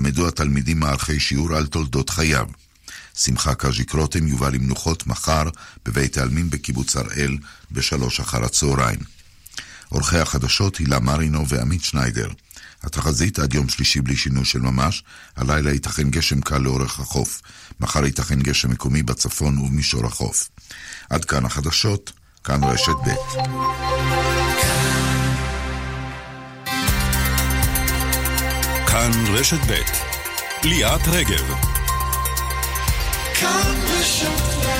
ילמדו התלמידים מערכי שיעור על תולדות חייו. שמחה קז'יק רותם יובא למנוחות מחר בבית העלמין בקיבוץ הראל בשלוש אחר הצהריים. עורכי החדשות הילה מרינו ועמית שניידר. התחזית עד יום שלישי בלי שינוי של ממש, הלילה ייתכן גשם קל לאורך החוף. מחר ייתכן גשם מקומי בצפון ובמישור החוף. עד כאן החדשות, כאן רשת ב'. כאן רשת ב' ליאת רגב. כאן רשת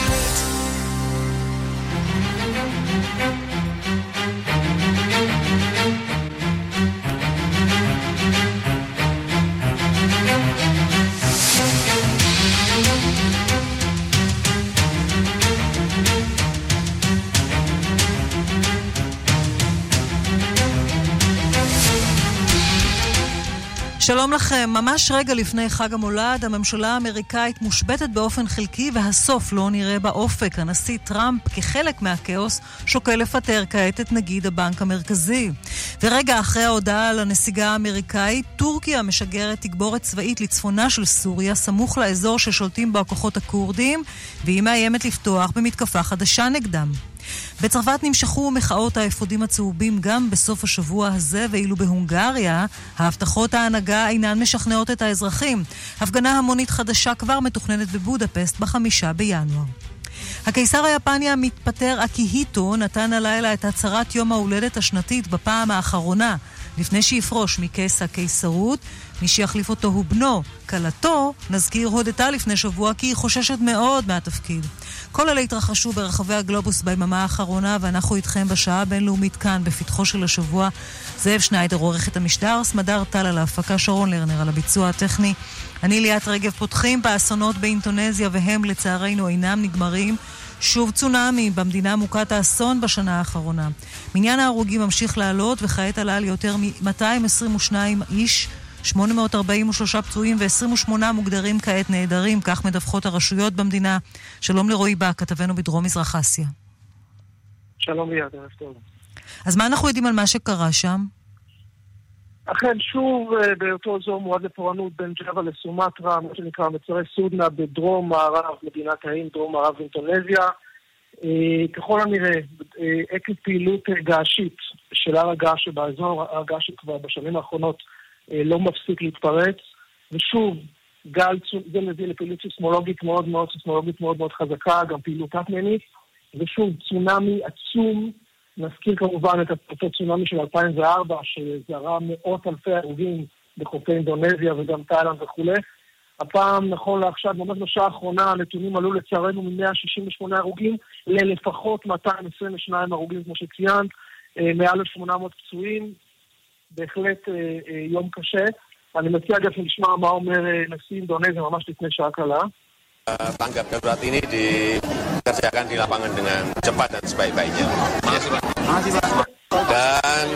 שלום לכם. ממש רגע לפני חג המולד, הממשלה האמריקאית מושבתת באופן חלקי והסוף לא נראה באופק. הנשיא טראמפ, כחלק מהכאוס, שוקל לפטר כעת את נגיד הבנק המרכזי. ורגע אחרי ההודעה על הנסיגה האמריקאית, טורקיה משגרת תגבורת צבאית לצפונה של סוריה, סמוך לאזור ששולטים בו הכוחות הכורדים, והיא מאיימת לפתוח במתקפה חדשה נגדם. בצרפת נמשכו מחאות האפודים הצהובים גם בסוף השבוע הזה, ואילו בהונגריה ההבטחות ההנהגה אינן משכנעות את האזרחים. הפגנה המונית חדשה כבר מתוכננת בבודפסט בחמישה בינואר. הקיסר היפני המתפטר אקיהיטו נתן הלילה את הצהרת יום ההולדת השנתית בפעם האחרונה לפני שיפרוש מכס הקיסרות. מי שיחליף אותו הוא בנו. כלתו, נזכיר, הודתה לפני שבוע כי היא חוששת מאוד מהתפקיד. כל אלה התרחשו ברחבי הגלובוס ביממה האחרונה, ואנחנו איתכם בשעה הבינלאומית כאן, בפתחו של השבוע. זאב שניידר עורך את המשדר, סמדר טל על ההפקה, שרון לרנר על הביצוע הטכני. אני ליאת רגב פותחים באסונות באינטונזיה, והם לצערנו אינם נגמרים. שוב צונאמי במדינה מוכת האסון בשנה האחרונה. מניין ההרוגים ממשיך לעלות, וכעת עלה על יותר מ-222 איש. 843 פצועים ו-28 מוגדרים כעת נעדרים, כך מדווחות הרשויות במדינה. שלום לרועי בא, כתבנו בדרום מזרח אסיה. שלום ליד, ערב טוב. אז מה אנחנו יודעים על מה שקרה שם? אכן, שוב אה, באותו אזור מועד לפורענות בין ג'אווה לסומטרה, מה שנקרא מצרי סודנה בדרום מערב מדינת האם, דרום מערב אינטונזיה. אה, ככל הנראה, אה, עקב פעילות געשית של הר הגעש שבאזור, הר הגעש כבר בשנים האחרונות לא מפסיק להתפרץ, ושוב, גל, זה מביא לפעילות סיסמולוגית מאוד מאוד, סיסמולוגית מאוד מאוד חזקה, גם פעילות תת-מינית, ושוב, צונאמי עצום, נזכיר כמובן את אותו צונאמי של 2004, שזרה מאות אלפי הרוגים בחופי אינדונזיה וגם תאילנד וכולי. הפעם, נכון לעכשיו, ממש בשעה האחרונה, הנתונים עלו לצערנו מ-168 הרוגים ללפחות 222 הרוגים, כמו שציינת, אה, מעל ל-800 פצועים. בהחלט אה, אה, יום קשה. אני מציע גם שנשמע מה אומר נשיא אינדונזיה ממש לפני שעה קלה. Ini dikerjakan di lapangan dengan cepat dan sebaik-baiknya. Dan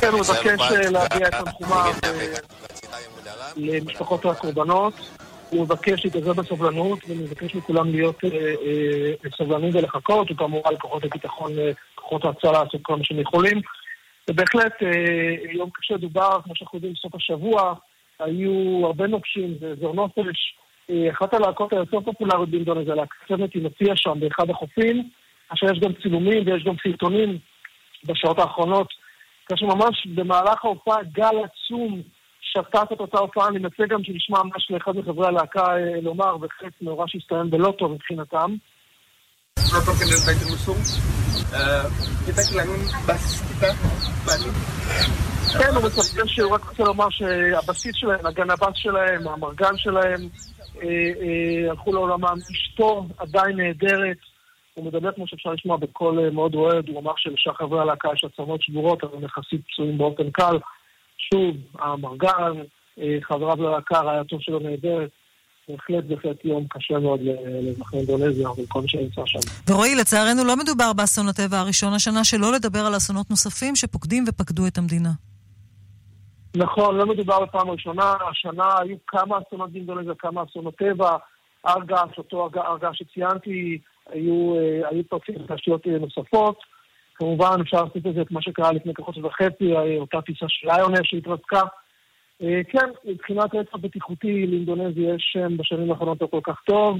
כן, הוא מבקש להביע את תנחומיו למשפחות הקורבנות. הוא מבקש להתעזר בסובלנות, ומבקש מכולם להיות סובלנים ולחכות, וכמובן לכוחות הביטחון, כוחות ההצלה לעשות כל מה שהם יכולים. זה בהחלט אה, יום קשה דובר, כמו שאנחנו יודעים, בסוף השבוע, היו הרבה נוקשים, זה אזור נופש. אה, אחת הלהקות היותר פופולריות באינדונזיה, להקת צוות היא מציע שם באחד החופים, עכשיו יש גם צילומים ויש גם סרטונים בשעות האחרונות, כאשר ממש במהלך ההופעה גל עצום שטף את אותה הופעה, אני מציע גם שנשמע ממש לאחד מחברי הלהקה אה, לומר, וחצי מאורע שהסתיים בלא טוב מבחינתם. kita kehilangan basis kita, Bani. כן, הוא מספר שהוא רק רוצה לומר שהבסיס שלהם, הגן הבס שלהם, המרגן שלהם, אה, אה, הלכו לעולמם. אשתו עדיין נהדרת. הוא מדבר כמו שאפשר לשמוע בקול אה, מאוד אוהד, הוא אמר שלשאר חברי הלהקה יש עצמות שבורות, אבל יחסית פצועים באופן קל. שוב, המרגן, חבריו ללהקה, רעייתו שלו נהדרת. בהחלט בהחלט יום קשה מאוד לאזרחי אינדונזיה ולכל מי שנמצא שם. ורועי, לצערנו לא מדובר באסון הטבע הראשון השנה, שלא לדבר על אסונות נוספים שפוקדים ופקדו את המדינה. נכון, לא מדובר בפעם ראשונה, השנה היו כמה אסונות באינדונזיה, כמה אסונות טבע, ארגש, אותו ארגש שציינתי, היו, אה, היו פרצים תשתיות אה, נוספות. כמובן אפשר לעשות את זה את מה שקרה לפני כחודש וחצי, אותה טיסה של ליונר שהתרסקה. אה, כן, מבחינת רצף בטיחותי לאינדונזיה יש שם בשנים האחרונות לא כל כך טוב.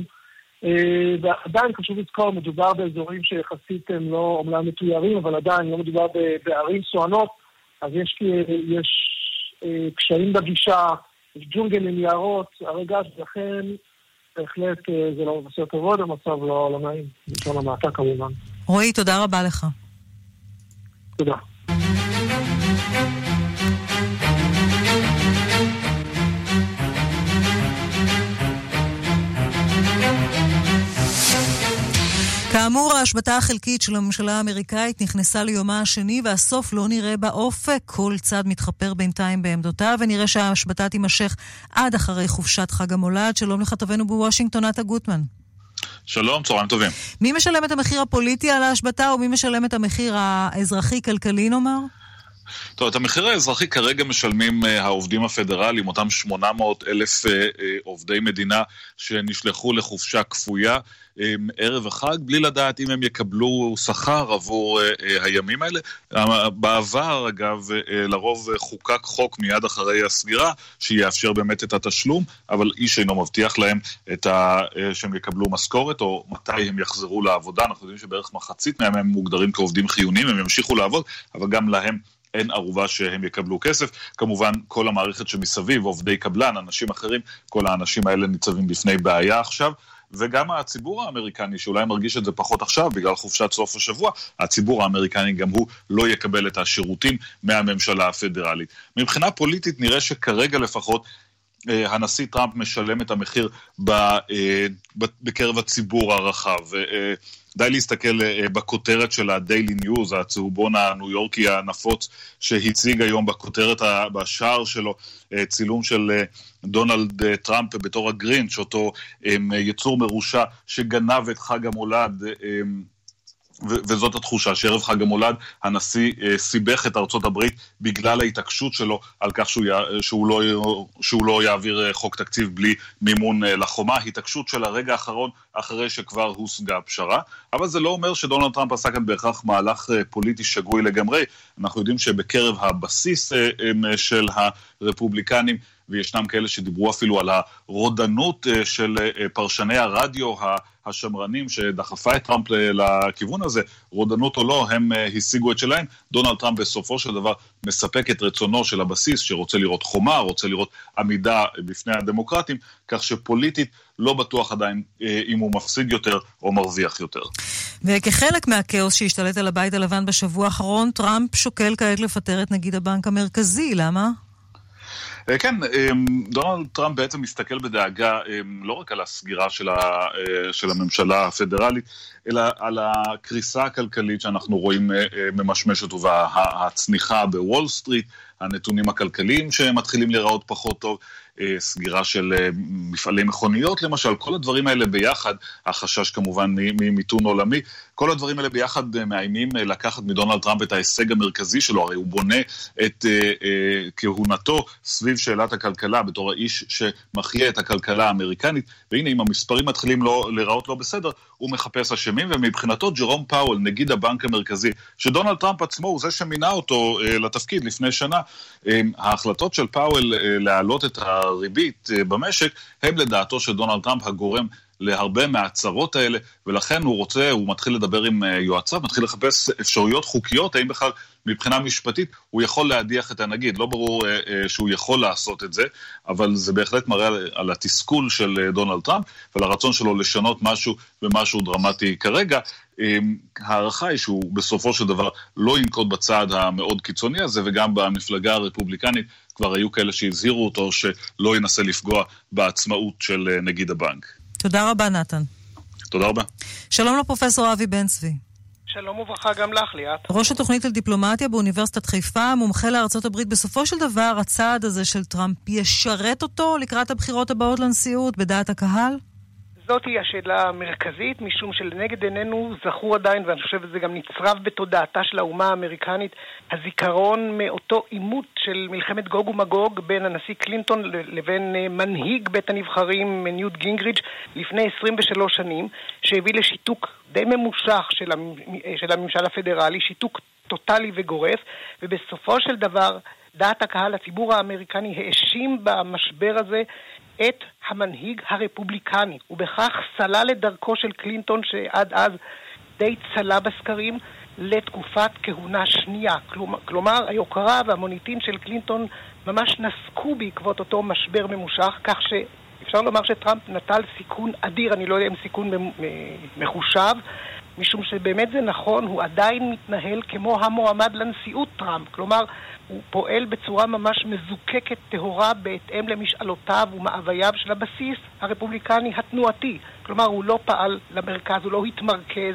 אה, ועדיין חשוב לזכור, מדובר באזורים שיחסית הם לא אומנם מתוירים, אבל עדיין לא מדובר בערים סואנות, אז יש, יש אה, קשיים בגישה, יש ג'ונגל עם יערות, הרגע לכן בהחלט זה לא מבשר כבוד, המצב לא, לא נעים, בלשון המעטה כמובן. רועי, תודה רבה לך. תודה. כאמור, ההשבתה החלקית של הממשלה האמריקאית נכנסה ליומה השני והסוף לא נראה באופק. כל צד מתחפר בינתיים בעמדותיו ונראה שההשבתה תימשך עד אחרי חופשת חג המולד. שלום לכתבנו בוושינגטון, נטע גוטמן. שלום, צהריים טובים. מי משלם את המחיר הפוליטי על ההשבתה ומי משלם את המחיר האזרחי-כלכלי נאמר? טוב, את המחיר האזרחי כרגע משלמים uh, העובדים הפדרליים, אותם 800 אלף uh, uh, עובדי מדינה שנשלחו לחופשה כפויה. ערב החג, בלי לדעת אם הם יקבלו שכר עבור הימים האלה. בעבר, אגב, לרוב חוקק חוק מיד אחרי הסגירה, שיאפשר באמת את התשלום, אבל איש אינו מבטיח להם ה, שהם יקבלו משכורת, או מתי הם יחזרו לעבודה. אנחנו יודעים שבערך מחצית מהם הם מוגדרים כעובדים חיוניים, הם ימשיכו לעבוד, אבל גם להם אין ערובה שהם יקבלו כסף. כמובן, כל המערכת שמסביב, עובדי קבלן, אנשים אחרים, כל האנשים האלה ניצבים בפני בעיה עכשיו. וגם הציבור האמריקני, שאולי מרגיש את זה פחות עכשיו בגלל חופשת סוף השבוע, הציבור האמריקני גם הוא לא יקבל את השירותים מהממשלה הפדרלית. מבחינה פוליטית נראה שכרגע לפחות הנשיא טראמפ משלם את המחיר אה, בקרב הציבור הרחב. אה, די להסתכל בכותרת של הדיילי ניוז, הצהובון הניו יורקי הנפוץ, שהציג היום בכותרת, בשער שלו, צילום של דונלד טראמפ בתור הגרינץ', אותו יצור מרושע שגנב את חג המולד. וזאת התחושה, שערב חג המולד הנשיא אה, סיבך את ארצות הברית בגלל ההתעקשות שלו על כך שהוא, י... שהוא, לא... שהוא לא יעביר אה, חוק תקציב בלי מימון אה, לחומה, התעקשות של הרגע האחרון אחרי שכבר הושגה פשרה, אבל זה לא אומר שדונלד טראמפ עשה כאן בהכרח מהלך פוליטי שגוי לגמרי, אנחנו יודעים שבקרב הבסיס של הרפובליקנים וישנם כאלה שדיברו אפילו על הרודנות של פרשני הרדיו השמרנים שדחפה את טראמפ לכיוון הזה, רודנות או לא, הם אה, השיגו את שלהם. דונלד טראמפ בסופו של דבר מספק את רצונו של הבסיס, שרוצה לראות חומה, רוצה לראות עמידה בפני הדמוקרטים, כך שפוליטית לא בטוח עדיין אה, אם הוא מפסיד יותר או מרוויח יותר. וכחלק מהכאוס שהשתלט על הבית הלבן בשבוע האחרון, טראמפ שוקל כעת לפטר את נגיד הבנק המרכזי, למה? אה, כן, אמ, דונלד טראמפ בעצם מסתכל בדאגה אמ, לא רק על הסגירה של, ה, אה, של הממשלה הפדרלית, אלא על הקריסה הכלכלית שאנחנו רואים אה, ממשמשת והצניחה בוול סטריט, הנתונים הכלכליים שמתחילים להיראות פחות טוב. אה, סגירה של אה, מפעלי מכוניות למשל, כל הדברים האלה ביחד, החשש כמובן ממיתון עולמי, כל הדברים האלה ביחד אה, מאיימים לקחת מדונלד טראמפ את ההישג המרכזי שלו, הרי הוא בונה את כהונתו סביב שאלת הכלכלה בתור האיש שמחיה את הכלכלה האמריקנית, והנה אם המספרים מתחילים לא, להיראות לא בסדר, הוא מחפש אשמים, ומבחינתו ג'רום פאוול, נגיד הבנק המרכזי, שדונלד טראמפ עצמו הוא זה שמינה אותו לתפקיד לפני שנה, ההחלטות של פאוול להעלות את. הריבית אה, במשק, הם לדעתו של דונלד טראמפ הגורם להרבה מהצרות האלה, ולכן הוא רוצה, הוא מתחיל לדבר עם אה, יועציו, מתחיל לחפש אפשרויות חוקיות, האם בכלל מבחינה משפטית הוא יכול להדיח את הנגיד. לא ברור אה, אה, שהוא יכול לעשות את זה, אבל זה בהחלט מראה על, התסכול של דונלד טראמפ ועל הרצון שלו לשנות משהו ומשהו דרמטי כרגע. אה, ההערכה היא שהוא בסופו של דבר לא ינקוט בצעד המאוד קיצוני הזה, וגם במפלגה הרפובליקנית כבר היו כאלה שהזהירו אותו שלא ינסה לפגוע בעצמאות של נגיד הבנק. תודה רבה, נתן. תודה רבה. שלום לפרופסור אבי בן צבי. שלום וברכה גם לך, ליאת. ראש התוכנית לדיפלומטיה באוניברסיטת חיפה, מומחה לארצות הברית. בסופו של דבר, הצעד הזה של טראמפ ישרת אותו לקראת הבחירות הבאות לנשיאות בדעת הקהל? זאתי השאלה המרכזית, משום שלנגד עינינו זכור עדיין, ואני חושב שזה גם נצרב בתודעתה של האומה האמריקנית, הזיכרון מאותו עימות של מלחמת גוג ומגוג בין הנשיא קלינטון לבין אה, מנהיג בית הנבחרים ניוט גינגריץ' לפני 23 שנים, שהביא לשיתוק די ממושך של, המ... של הממשל הפדרלי, שיתוק טוטאלי וגורף, ובסופו של דבר דעת הקהל, הציבור האמריקני האשים במשבר הזה את המנהיג הרפובליקני, ובכך סלל את דרכו של קלינטון, שעד אז די צלה בסקרים, לתקופת כהונה שנייה. כלומר, כלומר היוקרה והמוניטין של קלינטון ממש נסקו בעקבות אותו משבר ממושך, כך שאפשר לומר שטראמפ נטל סיכון אדיר, אני לא יודע אם סיכון מחושב, משום שבאמת זה נכון, הוא עדיין מתנהל כמו המועמד לנשיאות טראמפ. כלומר, הוא פועל בצורה ממש מזוקקת, טהורה, בהתאם למשאלותיו ומאווייו של הבסיס הרפובליקני התנועתי. כלומר, הוא לא פעל למרכז, הוא לא התמרכז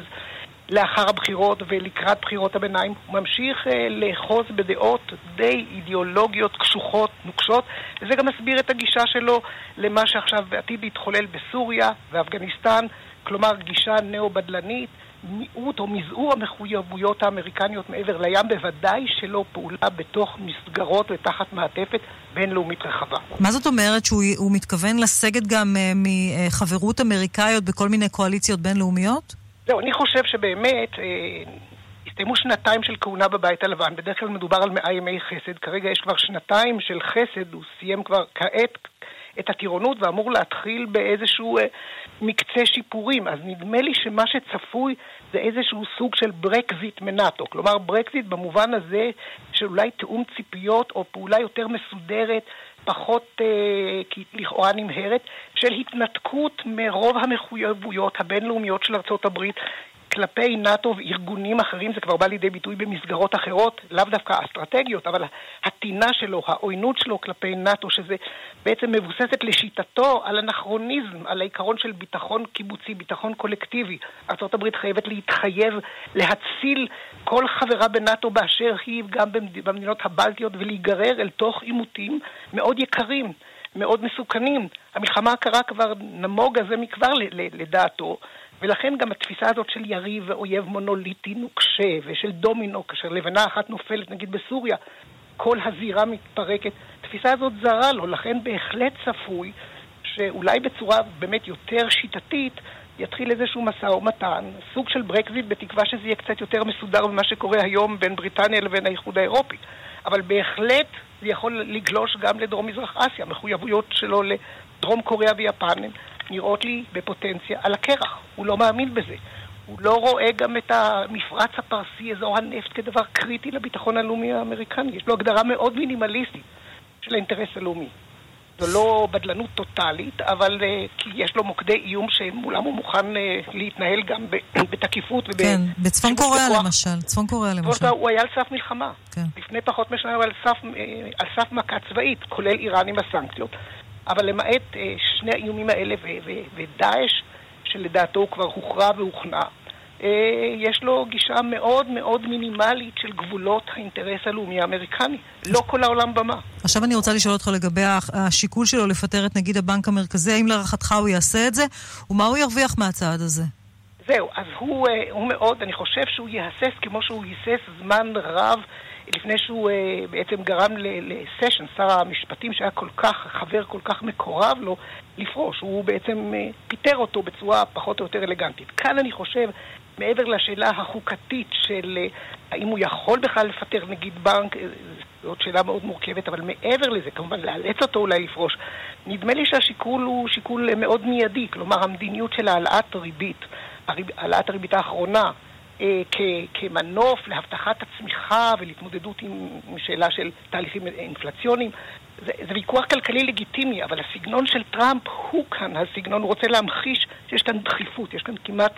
לאחר הבחירות ולקראת בחירות הביניים. הוא ממשיך אה, לאחוז בדעות די אידיאולוגיות קשוחות, נוקשות, וזה גם מסביר את הגישה שלו למה שעכשיו עתיד להתחולל בסוריה ואפגניסטן, כלומר גישה ניאו-בדלנית. מיעוט או מזעור המחויבויות האמריקניות מעבר לים, בוודאי שלא פעולה בתוך מסגרות ותחת מעטפת בינלאומית רחבה. מה זאת אומרת שהוא מתכוון לסגת גם אה, מחברות אמריקאיות בכל מיני קואליציות בינלאומיות? זהו, אני חושב שבאמת... אה, הסתיימו שנתיים של כהונה בבית הלבן, בדרך כלל מדובר על מאה ימי חסד, כרגע יש כבר שנתיים של חסד, הוא סיים כבר כעת את הטירונות ואמור להתחיל באיזשהו אה, מקצה שיפורים. אז נדמה לי שמה שצפוי זה איזשהו סוג של ברקזיט מנאטו. כלומר, ברקזיט במובן הזה של אולי תיאום ציפיות או פעולה יותר מסודרת, פחות אה, לכאורה נמהרת, של התנתקות מרוב המחויבויות הבינלאומיות של ארצות הברית כלפי נאט"ו וארגונים אחרים, זה כבר בא לידי ביטוי במסגרות אחרות, לאו דווקא אסטרטגיות, אבל הטינה שלו, העוינות שלו כלפי נאט"ו, שזה בעצם מבוססת לשיטתו על אנכרוניזם, על העיקרון של ביטחון קיבוצי, ביטחון קולקטיבי. ארה"ב חייבת להתחייב להציל כל חברה בנאט"ו באשר היא, גם במדינות הבלטיות, ולהיגרר אל תוך עימותים מאוד יקרים. מאוד מסוכנים. המלחמה הקרה כבר נמוגה זה מכבר לדעתו, ולכן גם התפיסה הזאת של יריב ואויב מונוליטי נוקשה ושל דומינו, כאשר לבנה אחת נופלת נגיד בסוריה, כל הזירה מתפרקת, התפיסה הזאת זרה לו, לכן בהחלט צפוי שאולי בצורה באמת יותר שיטתית יתחיל איזשהו משא ומתן, סוג של ברקזיט, בתקווה שזה יהיה קצת יותר מסודר ממה שקורה היום בין בריטניה לבין האיחוד האירופי. אבל בהחלט זה יכול לגלוש גם לדרום-מזרח אסיה, מחויבויות שלו לדרום קוריאה ויפן נראות לי בפוטנציה על הקרח. הוא לא מאמין בזה. הוא לא רואה גם את המפרץ הפרסי, אזור הנפט, כדבר קריטי לביטחון הלאומי האמריקני. יש לו הגדרה מאוד מינימליסטית של האינטרס הלאומי. זו לא בדלנות טוטאלית, אבל uh, כי יש לו מוקדי איום שמולם הוא מוכן uh, להתנהל גם בתקיפות וב... כן, בצפון קוריאה למשל, צפון קוריאה למשל. הוא היה על סף מלחמה. כן. לפני פחות משנה הוא על סף, uh, על סף מכה צבאית, כולל איראן עם הסנקציות. אבל למעט uh, שני האיומים האלה ודאעש, שלדעתו הוא כבר הוכרע והוכנע, יש לו גישה מאוד מאוד מינימלית של גבולות האינטרס הלאומי האמריקני. לא כל העולם במה. עכשיו אני רוצה לשאול אותך לגבי השיקול שלו לפטר את נגיד הבנק המרכזי, האם להערכתך הוא יעשה את זה, ומה הוא ירוויח מהצעד הזה? זהו, אז הוא, uh, הוא מאוד, אני חושב שהוא יהסס כמו שהוא היסס זמן רב לפני שהוא uh, בעצם גרם לסשן, שר המשפטים שהיה כל כך, חבר כל כך מקורב לו, לפרוש. הוא בעצם uh, פיטר אותו בצורה פחות או יותר אלגנטית. כאן אני חושב, מעבר לשאלה החוקתית של uh, האם הוא יכול בכלל לפטר נגיד בנק, זאת שאלה מאוד מורכבת, אבל מעבר לזה, כמובן לאלץ אותו אולי לפרוש, נדמה לי שהשיקול הוא שיקול מאוד מיידי, כלומר המדיניות של העלאת ריבית, העלאת הריבית האחרונה, אה, כמנוף להבטחת הצמיחה ולהתמודדות עם שאלה של תהליכים אינפלציוניים. זה, זה ויכוח כלכלי לגיטימי, אבל הסגנון של טראמפ הוא כאן הסגנון, הוא רוצה להמחיש שיש כאן דחיפות, יש כאן כמעט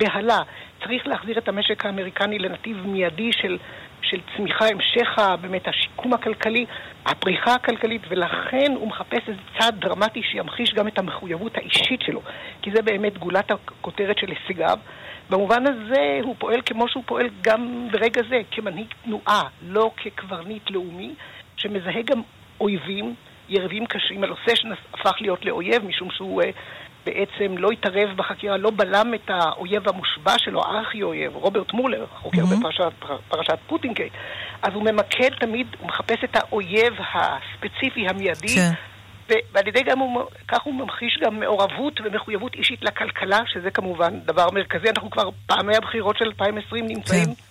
בהלה. צריך להחזיר את המשק האמריקני לנתיב מיידי של, של צמיחה, המשך באמת השיקום הכלכלי, הפריחה הכלכלית, ולכן הוא מחפש איזה צעד דרמטי שימחיש גם את המחויבות האישית שלו, כי זה באמת גולת הכותרת של הישגיו. במובן הזה הוא פועל כמו שהוא פועל גם ברגע זה, כמנהיג תנועה, לא כקברניט לאומי, שמזהה גם אויבים, יריבים קשים. הלוא סשנס הפך להיות לאויב, משום שהוא uh, בעצם לא התערב בחקירה, לא בלם את האויב המושבע שלו, הארכי-אויב, רוברט מולר, חוקר mm-hmm. בפרשת פרשת פוטינגייט. אז הוא ממקד תמיד, הוא מחפש את האויב הספציפי, המיידי. כן. ועל ידי גם, הוא, כך הוא ממחיש גם מעורבות ומחויבות אישית לכלכלה, שזה כמובן דבר מרכזי. אנחנו כבר פעמי הבחירות של 2020 נמצאים כן.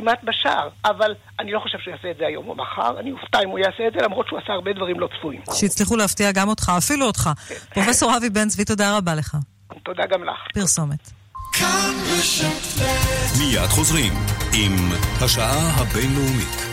כמעט בשער, אבל אני לא חושב שהוא יעשה את זה היום או מחר, אני אופתע אם הוא יעשה את זה, למרות שהוא עשה הרבה דברים לא צפויים. שהצליחו להפתיע גם אותך, אפילו אותך. כן. פרופסור אבי בן צבי, תודה רבה לך. תודה גם לך. פרסומת. מיד חוזרים עם השעה הבינלאומית.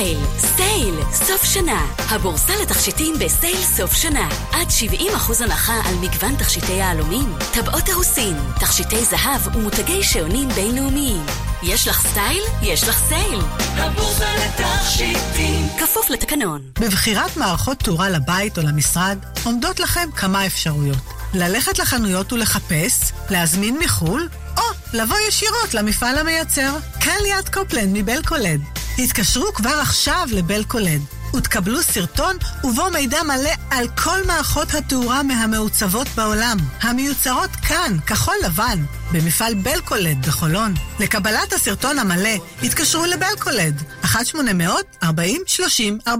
סייל, סייל, סוף שנה. הבורסה לתכשיטים בסייל סוף שנה. עד 70% הנחה על מגוון תכשיטי יהלומים, טבעות אירוסין, תכשיטי זהב ומותגי שעונים בינלאומיים. יש לך סטייל? יש לך סייל. הבורסה לתכשיטים כפוף לתקנון. בבחירת מערכות תאורה לבית או למשרד עומדות לכם כמה אפשרויות. ללכת לחנויות ולחפש, להזמין מחו"ל, או לבוא ישירות למפעל המייצר. כאן ליד קופלנד מבלקולד. התקשרו כבר עכשיו לבלקולד ותקבלו סרטון ובו מידע מלא על כל מערכות התאורה מהמעוצבות בעולם, המיוצרות כאן, כחול לבן, במפעל בלקולד בחולון. לקבלת הסרטון המלא, התקשרו לבלקולד, 1-800-40-30-40.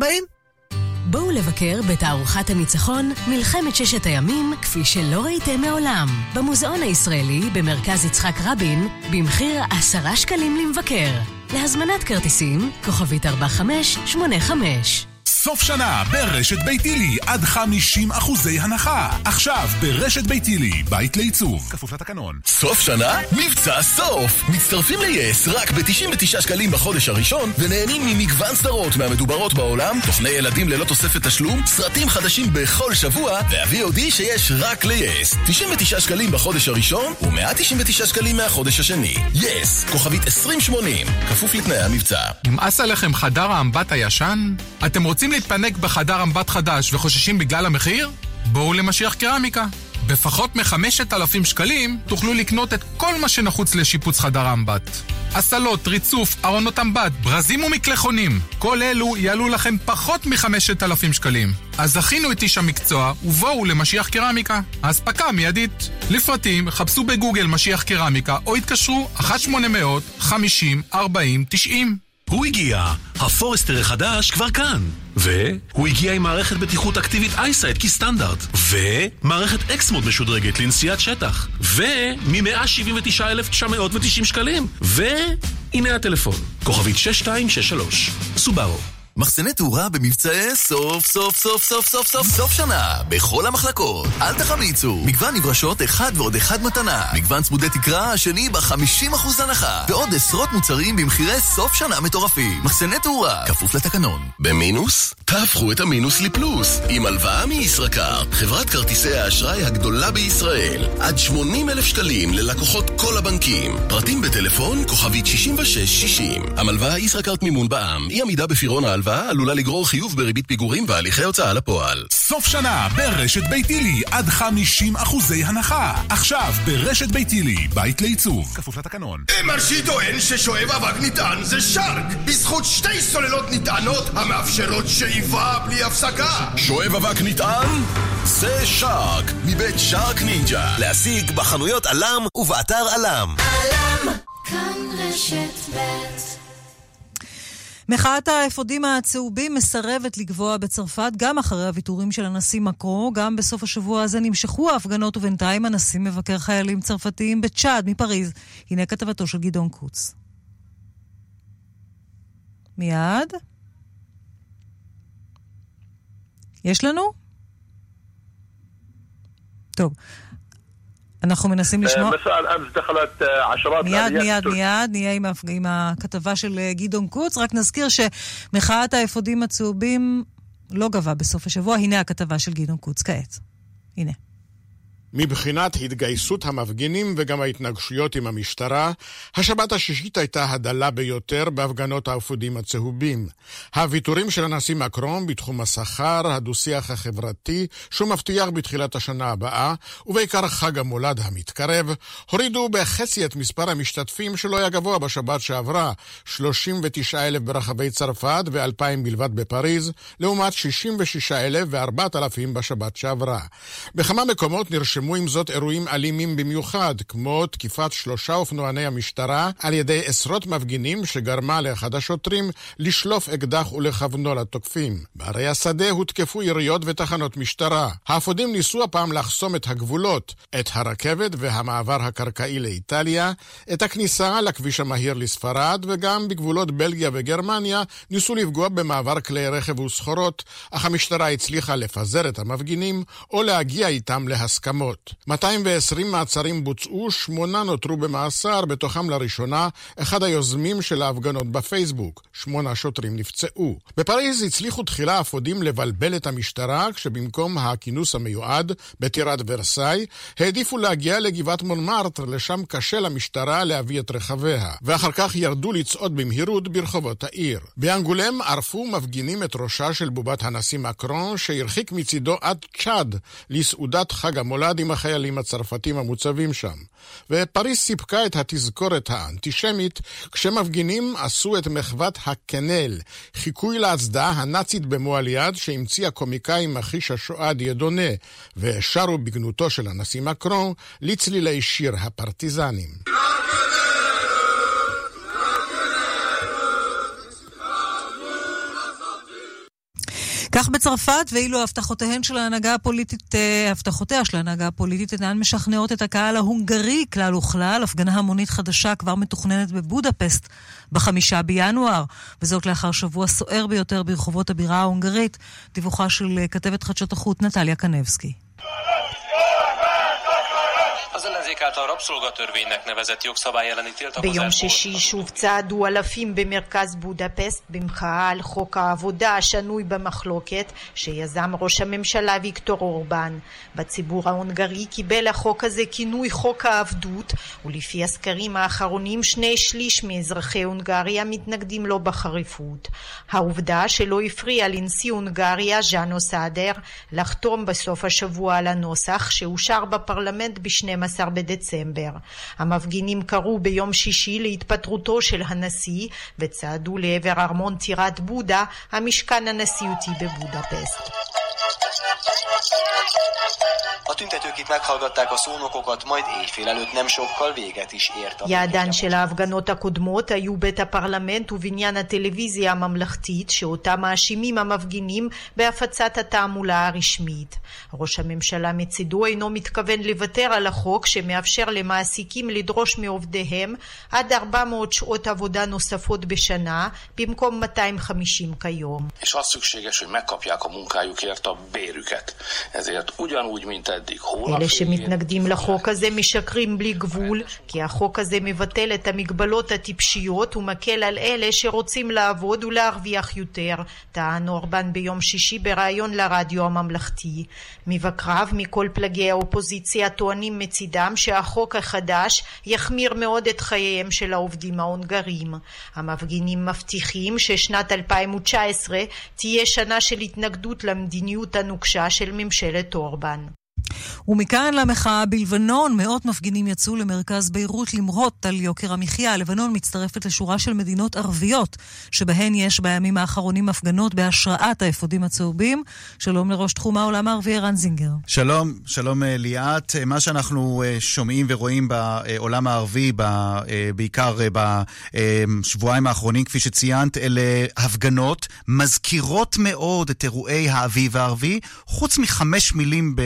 בואו לבקר בתערוכת הניצחון מלחמת ששת הימים כפי שלא ראיתם מעולם. במוזיאון הישראלי במרכז יצחק רבין במחיר עשרה שקלים למבקר. להזמנת כרטיסים, כוכבית 4585. סוף שנה ברשת ביתילי עד 50 אחוזי הנחה. עכשיו ברשת ביתילי, בית לעיצוב. כפוף לתקנון. סוף שנה? מבצע סוף! מצטרפים ל-yes רק ב-99 שקלים בחודש הראשון ונהנים ממגוון סדרות מהמדוברות בעולם, תוכני ילדים ללא תוספת תשלום, סרטים חדשים בכל שבוע וה-VOD שיש רק ל-yes. 99 שקלים בחודש הראשון ו-199 שקלים מהחודש השני. yes, כוכבית 2080, כפוף לתנאי המבצע. נמאס עליכם חדר האמבט הישן? אתם רוצים להתפנק בחדר אמבט חדש וחוששים בגלל המחיר? בואו למשיח קרמיקה. בפחות מ-5,000 שקלים תוכלו לקנות את כל מה שנחוץ לשיפוץ חדר אמבט. הסלות, ריצוף, ארונות אמבט, ברזים ומקלחונים. כל אלו יעלו לכם פחות מ-5,000 שקלים. אז הכינו את איש המקצוע ובואו למשיח קרמיקה. האספקה מיידית. לפרטים חפשו בגוגל משיח קרמיקה או התקשרו 1-800-50-40-90. הוא הגיע, הפורסטר החדש כבר כאן. והוא הגיע עם מערכת בטיחות אקטיבית אייסייט כסטנדרט. ומערכת אקסמוד משודרגת לנסיעת שטח. ומ-179,990 שקלים. והנה הטלפון, כוכבית 6263, סובארו. מחסני תאורה במבצעי סוף סוף סוף סוף סוף סוף סוף שנה בכל המחלקות. אל תחמיצו. מגוון נברשות אחד ועוד אחד מתנה. מגוון צמודי תקרה השני ב-50% הנחה. ועוד עשרות מוצרים במחירי סוף שנה מטורפים. מחסני תאורה, כפוף לתקנון. במינוס? תהפכו את המינוס לפלוס. עם הלוואה מישראכרט, חברת כרטיסי האשראי הגדולה בישראל. עד 80 אלף שקלים ללקוחות כל הבנקים. פרטים בטלפון כוכבית 6660. המלוואה ישראכרט מימון בע"מ. אי עמידה בפירעון ההלוואה עלולה לגרור חיוב בריבית פיגורים והליכי הוצאה לפועל. סוף שנה ברשת ביתילי עד 50 אחוזי הנחה. עכשיו ברשת ביתילי, בית לעיצוב. כפוף לתקנון. מרשי טוען ששואב אבק נטען זה שרק, בזכות שתי סוללות נטענות המאפשרות שאיבה בלי הפסקה. שואב אבק נטען? זה שרק, מבית שרק נינג'ה. להשיג בחנויות עלם ובאתר עלם. עלם כאן רשת ב' מחאת האפודים הצהובים מסרבת לגבוה בצרפת גם אחרי הוויתורים של הנשיא מקרו. גם בסוף השבוע הזה נמשכו ההפגנות ובינתיים הנשיא מבקר חיילים צרפתיים בצ'אד מפריז. הנה כתבתו של גדעון קוץ. מיד. יש לנו? טוב. אנחנו מנסים לשמוע... מיד, מיד, מיד, נהיה עם הכתבה של אה, גדעון קוץ. רק נזכיר שמחאת האפודים הצהובים לא גוועה בסוף השבוע. הנה הכתבה של גדעון קוץ כעת. הנה. מבחינת התגייסות המפגינים וגם ההתנגשויות עם המשטרה, השבת השישית הייתה הדלה ביותר בהפגנות האפודים הצהובים. הוויתורים של הנשיא מקרון בתחום השכר, הדו-שיח החברתי, שהוא מבטיח בתחילת השנה הבאה, ובעיקר חג המולד המתקרב, הורידו בחצי את מספר המשתתפים שלא היה גבוה בשבת שעברה, 39 אלף ברחבי צרפת ו-2,000 בלבד בפריז, לעומת 66 אלף ו-4,000 בשבת שעברה. בכמה מקומות נרשמו נרשמו עם זאת אירועים אלימים במיוחד, כמו תקיפת שלושה אופנועני המשטרה על ידי עשרות מפגינים שגרמה לאחד השוטרים לשלוף אקדח ולכוונו לתוקפים. בערי השדה הותקפו עיריות ותחנות משטרה. האפודים ניסו הפעם לחסום את הגבולות, את הרכבת והמעבר הקרקעי לאיטליה, את הכניסה לכביש המהיר לספרד, וגם בגבולות בלגיה וגרמניה ניסו לפגוע במעבר כלי רכב וסחורות, אך המשטרה הצליחה לפזר את המפגינים או להגיע איתם להסכמות. 220 מעצרים בוצעו, שמונה נותרו במאסר, בתוכם לראשונה אחד היוזמים של ההפגנות בפייסבוק. שמונה שוטרים נפצעו. בפריז הצליחו תחילה האפודים לבלבל את המשטרה, כשבמקום הכינוס המיועד בטירת ורסאי, העדיפו להגיע לגבעת מונמרטר, לשם קשה למשטרה להביא את רכביה, ואחר כך ירדו לצעוד במהירות ברחובות העיר. באנגולם ערפו מפגינים את ראשה של בובת הנשיא מקרון, שהרחיק מצידו עד צ'אד לסעודת חג המולד עם החיילים הצרפתים המוצבים שם. ופריס סיפקה את התזכורת האנטישמית כשמפגינים עשו את מחוות הקנל, חיקוי להצדעה הנאצית במועל יד שהמציא הקומיקאי מכחיש השואה דיאדונה, ושרו בגנותו של הנשיא מקרון לצלילי שיר הפרטיזנים. כך בצרפת, ואילו הבטחותיהן של ההנהגה הפוליטית, אה, הבטחותיה של ההנהגה הפוליטית אינן משכנעות את הקהל ההונגרי כלל וכלל. הפגנה המונית חדשה כבר מתוכננת בבודפסט בחמישה בינואר, וזאת לאחר שבוע סוער ביותר ברחובות הבירה ההונגרית. דיווחה של אה, כתבת חדשות החוט נטליה קנבסקי. Által rabszolgatörvénynek nevezett jogszabály elleni tiltakozás... ביום שישי שוב צעדו אלפים במרכז בודפסט במחאה על חוק העבודה השנוי במחלוקת שיזם ראש הממשלה ויקטור אורבן. בציבור ההונגרי קיבל החוק הזה כינוי חוק העבדות ולפי הסקרים האחרונים שני שליש מאזרחי הונגריה מתנגדים לו בחריפות. העובדה שלא הפריע לנשיא הונגריה ז'אנו סאדר לחתום בסוף השבוע על הנוסח שאושר בפרלמנט ב-12 בדצמבר בדצמבר. המפגינים קראו ביום שישי להתפטרותו של הנשיא וצעדו לעבר ארמון טירת בודה, המשכן הנשיאותי בבודפסט. A tüntetők itt meghallgatták a szónokokat, majd éjfél előtt nem sokkal véget is ért a יעדן של ההפגנות הקודמות היו בית הפרלמנט ובניין הטלוויזיה הממלכתית, שאותה מאשימים המפגינים בהפצת התעמולה הרשמית. ראש הממשלה מצידו אינו מתכוון לוותר על החוק שמאפשר למעסיקים לדרוש מעובדיהם עד 400 שעות עבודה נוספות בשנה, במקום 250 כיום. És az szükséges, hogy megkapják a munkájukért a bérüket. Ezért ugyanúgy, mint eddig. אלה שמתנגדים לחוק הזה משקרים בלי גבול, כי החוק הזה מבטל את המגבלות הטיפשיות ומקל על אלה שרוצים לעבוד ולהרוויח יותר, טען אורבן ביום שישי בריאיון לרדיו הממלכתי. מבקריו מכל פלגי האופוזיציה טוענים מצידם שהחוק החדש יחמיר מאוד את חייהם של העובדים ההונגרים. המפגינים מבטיחים ששנת 2019 תהיה שנה של התנגדות למדיניות הנוקשה של ממשלת אורבן. ומכאן למחאה בלבנון, מאות מפגינים יצאו למרכז ביירות למרות על יוקר המחיה. לבנון מצטרפת לשורה של מדינות ערביות, שבהן יש בימים האחרונים הפגנות בהשראת האפודים הצהובים. שלום לראש תחום העולם הערבי ערן זינגר. שלום, שלום אה, ליאת. אה, מה שאנחנו אה, שומעים ורואים בעולם הערבי, בעיקר בשבועיים האחרונים, כפי שציינת, אלה הפגנות מזכירות מאוד את אירועי האביב הערבי, חוץ מחמש מילים ב...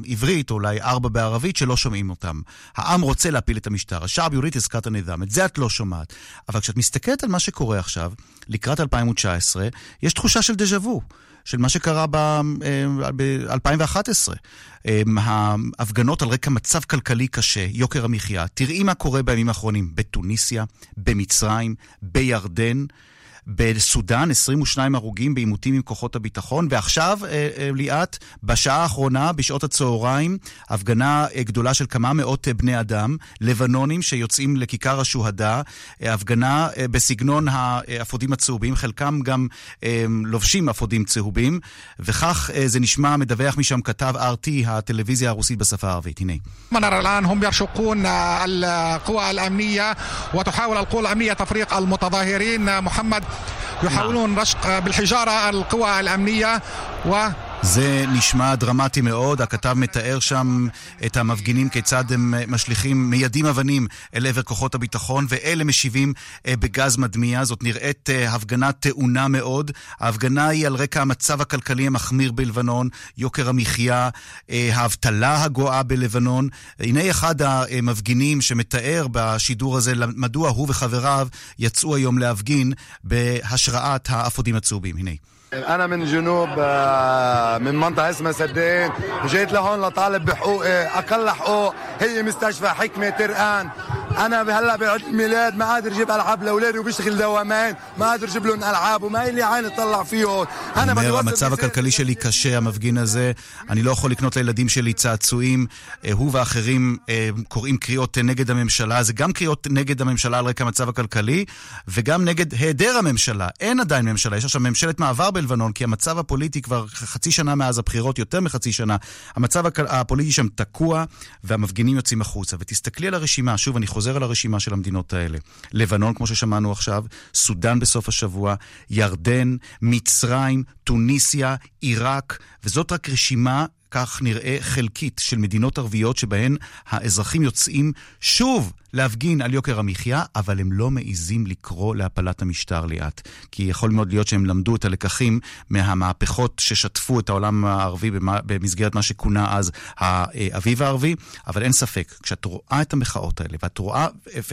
בעברית, או אולי ארבע בערבית, שלא שומעים אותם. העם רוצה להפיל את המשטר. השעב יוריד עסקת הנדם. את זה את לא שומעת. אבל כשאת מסתכלת על מה שקורה עכשיו, לקראת 2019, יש תחושה של דז'ה וו. של מה שקרה ב-2011. אה, ההפגנות על רקע מצב כלכלי קשה, יוקר המחיה. תראי מה קורה בימים האחרונים בתוניסיה, במצרים, בירדן. בסודאן 22 הרוגים בעימותים עם כוחות הביטחון, ועכשיו, אה, אה, ליאת, בשעה האחרונה, בשעות הצהריים, הפגנה אה, גדולה של כמה מאות בני אדם, לבנונים שיוצאים לכיכר השוהדה, הפגנה בסגנון האפודים הצהובים, חלקם גם לובשים אפודים צהובים, וכך זה נשמע, מדווח משם כתב RT, הטלוויזיה הרוסית בשפה הערבית. הנה. وتحاول القوى الأمنية تفريق المتظاهرين محمد يحاولون رشق بالحجارة القوى الأمنية و זה נשמע דרמטי מאוד, הכתב מתאר שם את המפגינים כיצד הם משליכים, מיידים אבנים אל עבר כוחות הביטחון, ואלה משיבים אה, בגז מדמיע. זאת נראית אה, הפגנה טעונה מאוד. ההפגנה היא על רקע המצב הכלכלי המחמיר בלבנון, יוקר המחיה, אה, האבטלה הגואה בלבנון. הנה אחד המפגינים שמתאר בשידור הזה מדוע הוא וחבריו יצאו היום להפגין בהשראת האפודים הצהובים. הנה. انا من جنوب من منطقه اسمها سدين جيت لهون لطالب بحقوقي اقل حقوق هي مستشفى حكمه ترقان انا هلا بعيد الميلاد ما قادر اجيب العاب لاولادي وبشتغل دوامين ما قادر اجيب لهم العاب وما لي عين اطلع فيهم انا אומר, המצב הכלכלי שלי קשה, המפגין הזה, אני לא יכול לקנות לילדים שלי צעצועים. הוא ואחרים קוראים קריאות נגד הממשלה, זה גם קריאות נגד הממשלה על רקע המצב הכלכלי, וגם נגד היעדר הממשלה. אין עדיין ממשלה, יש עכשיו ממשלת מעבר בלבנון, כי המצב הפוליטי כבר חצי שנה מאז הבחירות, יותר מחצי שנה, המצב הפוליטי שם תקוע, והמפגינים יוצאים החוצה. ותסתכלי על הרשימה, שוב, אני חוזר על הרשימה של המדינות האלה. לבנון, כמו ששמענו עכשיו, סודאן בסוף השבוע, ירדן, מצרים, טוניסיה, עיראק, וזאת רק רשימה כך נראה חלקית של מדינות ערביות שבהן האזרחים יוצאים שוב להפגין על יוקר המחיה, אבל הם לא מעיזים לקרוא להפלת המשטר ליאת. כי יכול מאוד להיות שהם למדו את הלקחים מהמהפכות ששטפו את העולם הערבי במסגרת מה שכונה אז האביב הערבי, אבל אין ספק, כשאת רואה את המחאות האלה ואת רואה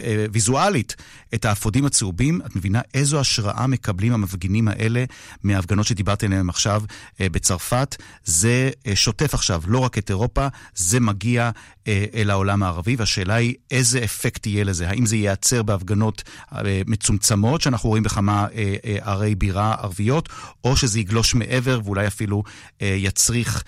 אה, ויזואלית את האפודים הצהובים, את מבינה איזו השראה מקבלים המפגינים האלה מההפגנות שדיברתי עליהן עכשיו אה, בצרפת. זה אה, שוטף עכשיו לא רק את אירופה, זה מגיע אל העולם הערבי, והשאלה היא איזה אפקט יהיה לזה. האם זה ייעצר בהפגנות מצומצמות, שאנחנו רואים בכמה ערי בירה ערביות, או שזה יגלוש מעבר ואולי אפילו יצריך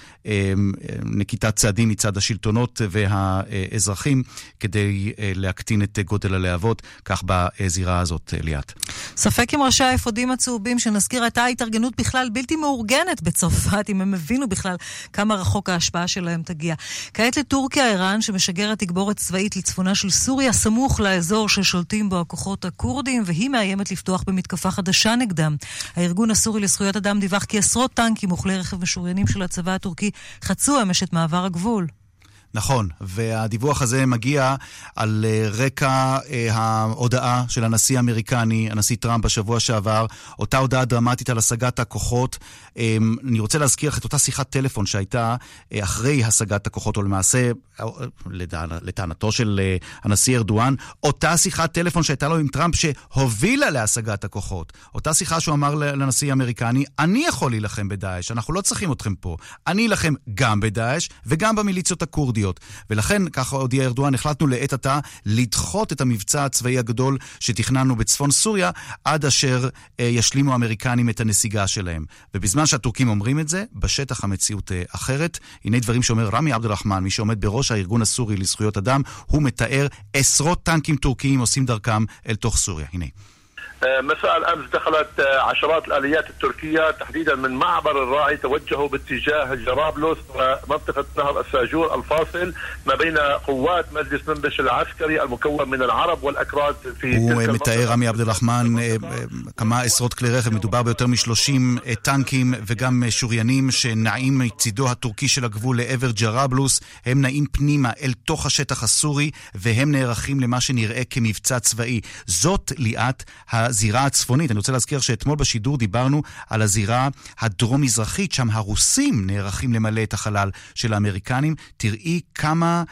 נקיטת צעדים מצד השלטונות והאזרחים כדי להקטין את גודל הלהבות, כך בזירה הזאת, ליאת. ספק אם ראשי האפודים הצהובים, שנזכיר, הייתה התארגנות בכלל בלתי מאורגנת בצרפת, אם הם הבינו בכלל כמה רחוק ההשפעה שלהם תגיע. כעת לטורקיה, איראן, שמשגרת תגבורת צבאית לצפונה של סוריה, סמוך לאזור ששולטים בו הכוחות הכורדים, והיא מאיימת לפתוח במתקפה חדשה נגדם. הארגון הסורי לזכויות אדם דיווח כי עשרות טנקים וכלי רכב משוריינים של הצבא הטורקי חצו אמש את מעבר הגבול. נכון, והדיווח הזה מגיע על אה, רקע אה, ההודעה של הנשיא האמריקני, הנשיא טראמפ בשבוע שעבר, אותה הודעה דרמטית על השגת הכוחות. אה, אני רוצה להזכיר לך את אותה שיחת טלפון שהייתה אה, אחרי השגת הכוחות, או למעשה, לטענתו של הנשיא ארדואן, אותה שיחת טלפון שהייתה לו עם טראמפ שהובילה להשגת הכוחות. אותה שיחה שהוא אמר לנשיא האמריקני, אני יכול להילחם בדאעש, אנחנו לא צריכים אתכם פה. אני אלחם גם בדאעש וגם במיליציות הכורדיות. סעודיות. ולכן, ככה הודיע ארדואן, החלטנו לעת עתה לדחות את המבצע הצבאי הגדול שתכננו בצפון סוריה, עד אשר אה, ישלימו האמריקנים את הנסיגה שלהם. ובזמן שהטורקים אומרים את זה, בשטח המציאות אה, אחרת. הנה דברים שאומר רמי עבד אל-רחמן, מי שעומד בראש הארגון הסורי לזכויות אדם, הוא מתאר עשרות טנקים טורקיים עושים דרכם אל תוך סוריה. הנה. مساء الامس دخلت عشرات الاليات التركيه تحديدا من معبر الراعي توجهوا باتجاه جرابلس ومنطقه نهر الساجور الفاصل ما بين قوات مجلس منبش العسكري المكون من العرب والاكراد في הוא מתאר רמי עבד אל-רחמן כמה עשרות כלי רכב, מדובר ביותר מ-30 טנקים וגם שוריינים שנעים מצידו הטורקי של הגבול לעבר ג'רבלוס. הם נעים פנימה אל תוך השטח הסורי והם נערכים למה שנראה כמבצע צבאי. זאת ליאת הזירה הצפונית. אני רוצה להזכיר שאתמול בשידור דיברנו על הזירה הדרום-מזרחית, שם הרוסים נערכים למלא את החלל של האמריקנים. תראי כמה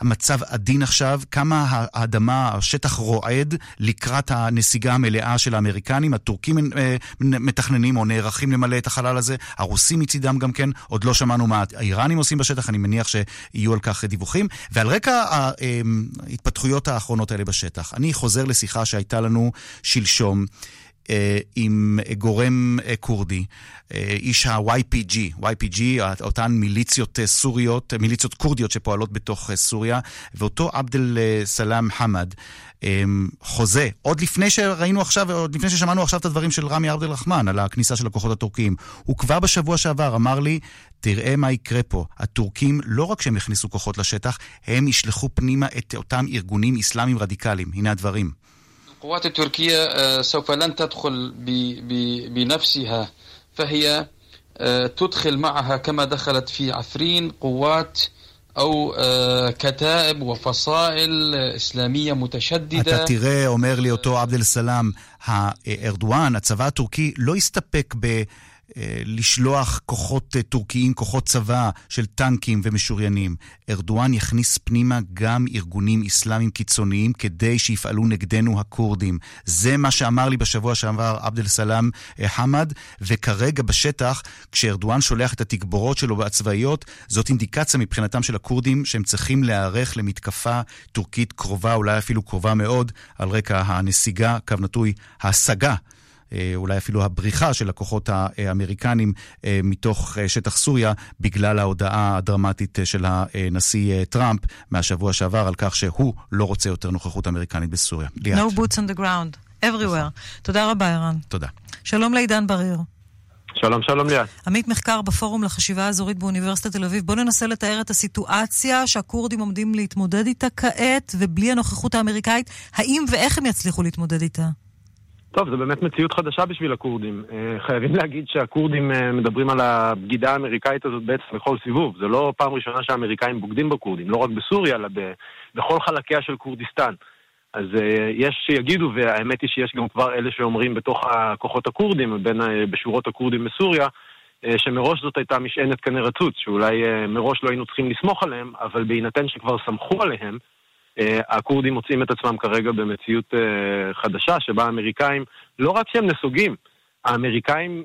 המצב עדין עכשיו, כמה האדמה, השטח רועד לקראת הנסיגה המלאה של האמריקנים. הטורקים אה, מתכננים או נערכים למלא את החלל הזה, הרוסים מצידם גם כן, עוד לא שמענו מה האיראנים עושים בשטח, אני מניח שיהיו על כך דיווחים. ועל רקע ההתפתחויות האחרונות האלה בשטח, אני חוזר לשיחה שהייתה לנו שלשום. היום אה, עם גורם אה, כורדי, אה, איש ה-YPG, YPG, אותן מיליציות סוריות, מיליציות כורדיות שפועלות בתוך סוריה, ואותו עבד אל-סלאם חמד חוזה, עוד לפני שראינו עכשיו, עוד לפני ששמענו עכשיו את הדברים של רמי עבד אל-רחמן על הכניסה של הכוחות הטורקיים, הוא כבר בשבוע שעבר אמר לי, תראה מה יקרה פה. הטורקים, לא רק שהם יכניסו כוחות לשטח, הם ישלחו פנימה את אותם ארגונים אסלאמיים רדיקליים. הנה הדברים. القوات التركية آه، سوف لن تدخل بنفسها فهي آه، تدخل معها كما دخلت في عفرين قوات أو آه، كتائب وفصائل إسلامية متشددة. أنت תראה, أمر لي אותו عبد السلام סלאם, הארדואן, הצבא لا يستبق הסתפק לשלוח כוחות טורקיים, כוחות צבא של טנקים ומשוריינים. ארדואן יכניס פנימה גם ארגונים אסלאמיים קיצוניים כדי שיפעלו נגדנו הכורדים. זה מה שאמר לי בשבוע שעבר עבד אל-סלאם חמד, וכרגע בשטח, כשארדואן שולח את התגבורות שלו הצבאיות, זאת אינדיקציה מבחינתם של הכורדים שהם צריכים להיערך למתקפה טורקית קרובה, אולי אפילו קרובה מאוד, על רקע הנסיגה, קו נטוי, ההשגה. אולי אפילו הבריחה של הכוחות האמריקנים מתוך שטח סוריה בגלל ההודעה הדרמטית של הנשיא טראמפ מהשבוע שעבר על כך שהוא לא רוצה יותר נוכחות אמריקנית בסוריה. ליאת. No boots on the ground, everywhere. תודה רבה, ערן. תודה. שלום לעידן בריר. שלום, שלום ליאת. עמית מחקר בפורום לחשיבה האזורית באוניברסיטת תל אביב. בוא ננסה לתאר את הסיטואציה שהכורדים עומדים להתמודד איתה כעת, ובלי הנוכחות האמריקאית, האם ואיך הם יצליחו להתמודד איתה? טוב, זו באמת מציאות חדשה בשביל הכורדים. חייבים להגיד שהכורדים מדברים על הבגידה האמריקאית הזאת בעצם בכל סיבוב. זה לא פעם ראשונה שהאמריקאים בוגדים בכורדים, לא רק בסוריה, אלא בכל חלקיה של כורדיסטן. אז יש שיגידו, והאמת היא שיש גם כבר אלה שאומרים בתוך הכוחות הכורדים, בשורות הכורדים בסוריה, שמראש זאת הייתה משענת כנראה רצוץ, שאולי מראש לא היינו צריכים לסמוך עליהם, אבל בהינתן שכבר סמכו עליהם, הכורדים מוצאים את עצמם כרגע במציאות חדשה, שבה האמריקאים, לא רק שהם נסוגים, האמריקאים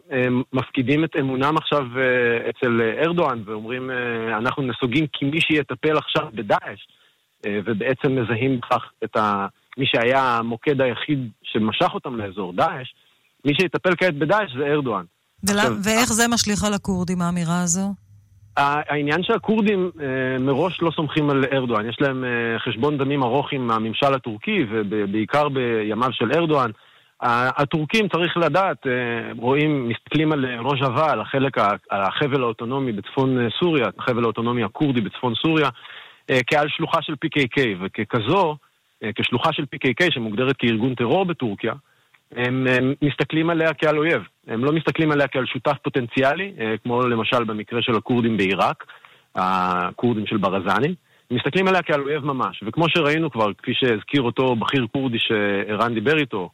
מפקידים את אמונם עכשיו אצל ארדואן ואומרים, אנחנו נסוגים כי מי שיטפל עכשיו בדאעש, ובעצם מזהים בכך את ה... מי שהיה המוקד היחיד שמשך אותם לאזור דאעש, מי שיטפל כעת בדאעש זה ארדואן. עכשיו, ואיך זה משליך על הכורדים, האמירה הזו? העניין שהכורדים מראש לא סומכים על ארדואן, יש להם חשבון דמים ארוך עם הממשל הטורקי ובעיקר בימיו של ארדואן. הטורקים, צריך לדעת, רואים, מסתכלים על רוז'אווה, על החלק, על החבל האוטונומי בצפון סוריה, החבל האוטונומי הכורדי בצפון סוריה, כעל שלוחה של PKK, וככזו, כשלוחה של PKK שמוגדרת כארגון טרור בטורקיה, הם, הם מסתכלים עליה כעל אויב. הם לא מסתכלים עליה כעל שותף פוטנציאלי, כמו למשל במקרה של הכורדים בעיראק, הכורדים של ברזני. מסתכלים עליה כעל אויב ממש. וכמו שראינו כבר, כפי שהזכיר אותו בכיר כורדי שערן דיבר איתו,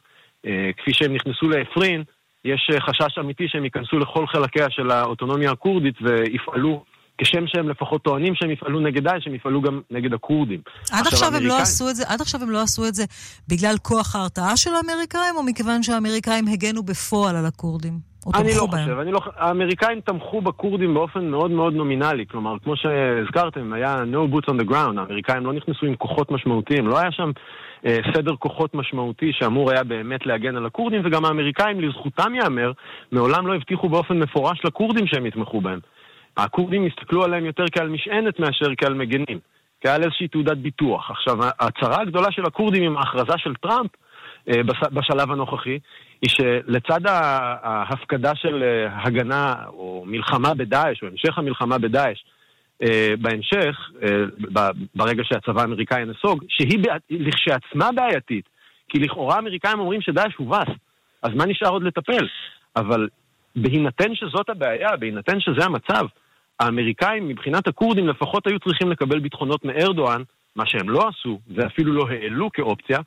כפי שהם נכנסו לעפרין, יש חשש אמיתי שהם ייכנסו לכל חלקיה של האוטונומיה הכורדית ויפעלו כשם שהם לפחות טוענים שהם יפעלו נגד דאעש, הם יפעלו גם נגד הכורדים. עד עכשיו, עכשיו הם לא עשו את זה, עד עכשיו הם לא עשו את זה בגלל כוח ההרתעה של האמריקאים, או מכיוון שהאמריקאים הגנו בפועל על הכורדים? אני לא בהם? חושב, אני לא, האמריקאים תמכו בכורדים באופן מאוד מאוד נומינלי, כלומר, כמו שהזכרתם, היה no boots on the ground, האמריקאים לא נכנסו עם כוחות משמעותיים, לא היה שם אה, סדר כוחות משמעותי שאמור היה באמת להגן על הכורדים, וגם האמריקאים, לזכותם ייאמר, מעולם לא הבטיחו באופן מפורש לכורדים שהם יתמכו בהם. הכורדים הסתכלו עליהם יותר כעל משענת מאשר כעל מגנים, כעל איזושהי תעודת ביטוח. עכשיו, הצרה הגדולה של הכורדים עם ההכרזה של טראמפ בשלב הנוכחי, היא שלצד ההפקדה של הגנה או מלחמה בדאעש, או המשך המלחמה בדאעש, בהמשך, ברגע שהצבא האמריקאי נסוג, שהיא לכשעצמה בעייתית, כי לכאורה האמריקאים אומרים שדאעש הובס, אז מה נשאר עוד לטפל? אבל בהינתן שזאת הבעיה, בהינתן שזה המצב, האמריקאים מבחינת הכורדים לפחות היו צריכים לקבל ביטחונות מארדואן, מה שהם לא עשו, ואפילו לא העלו כאופציה,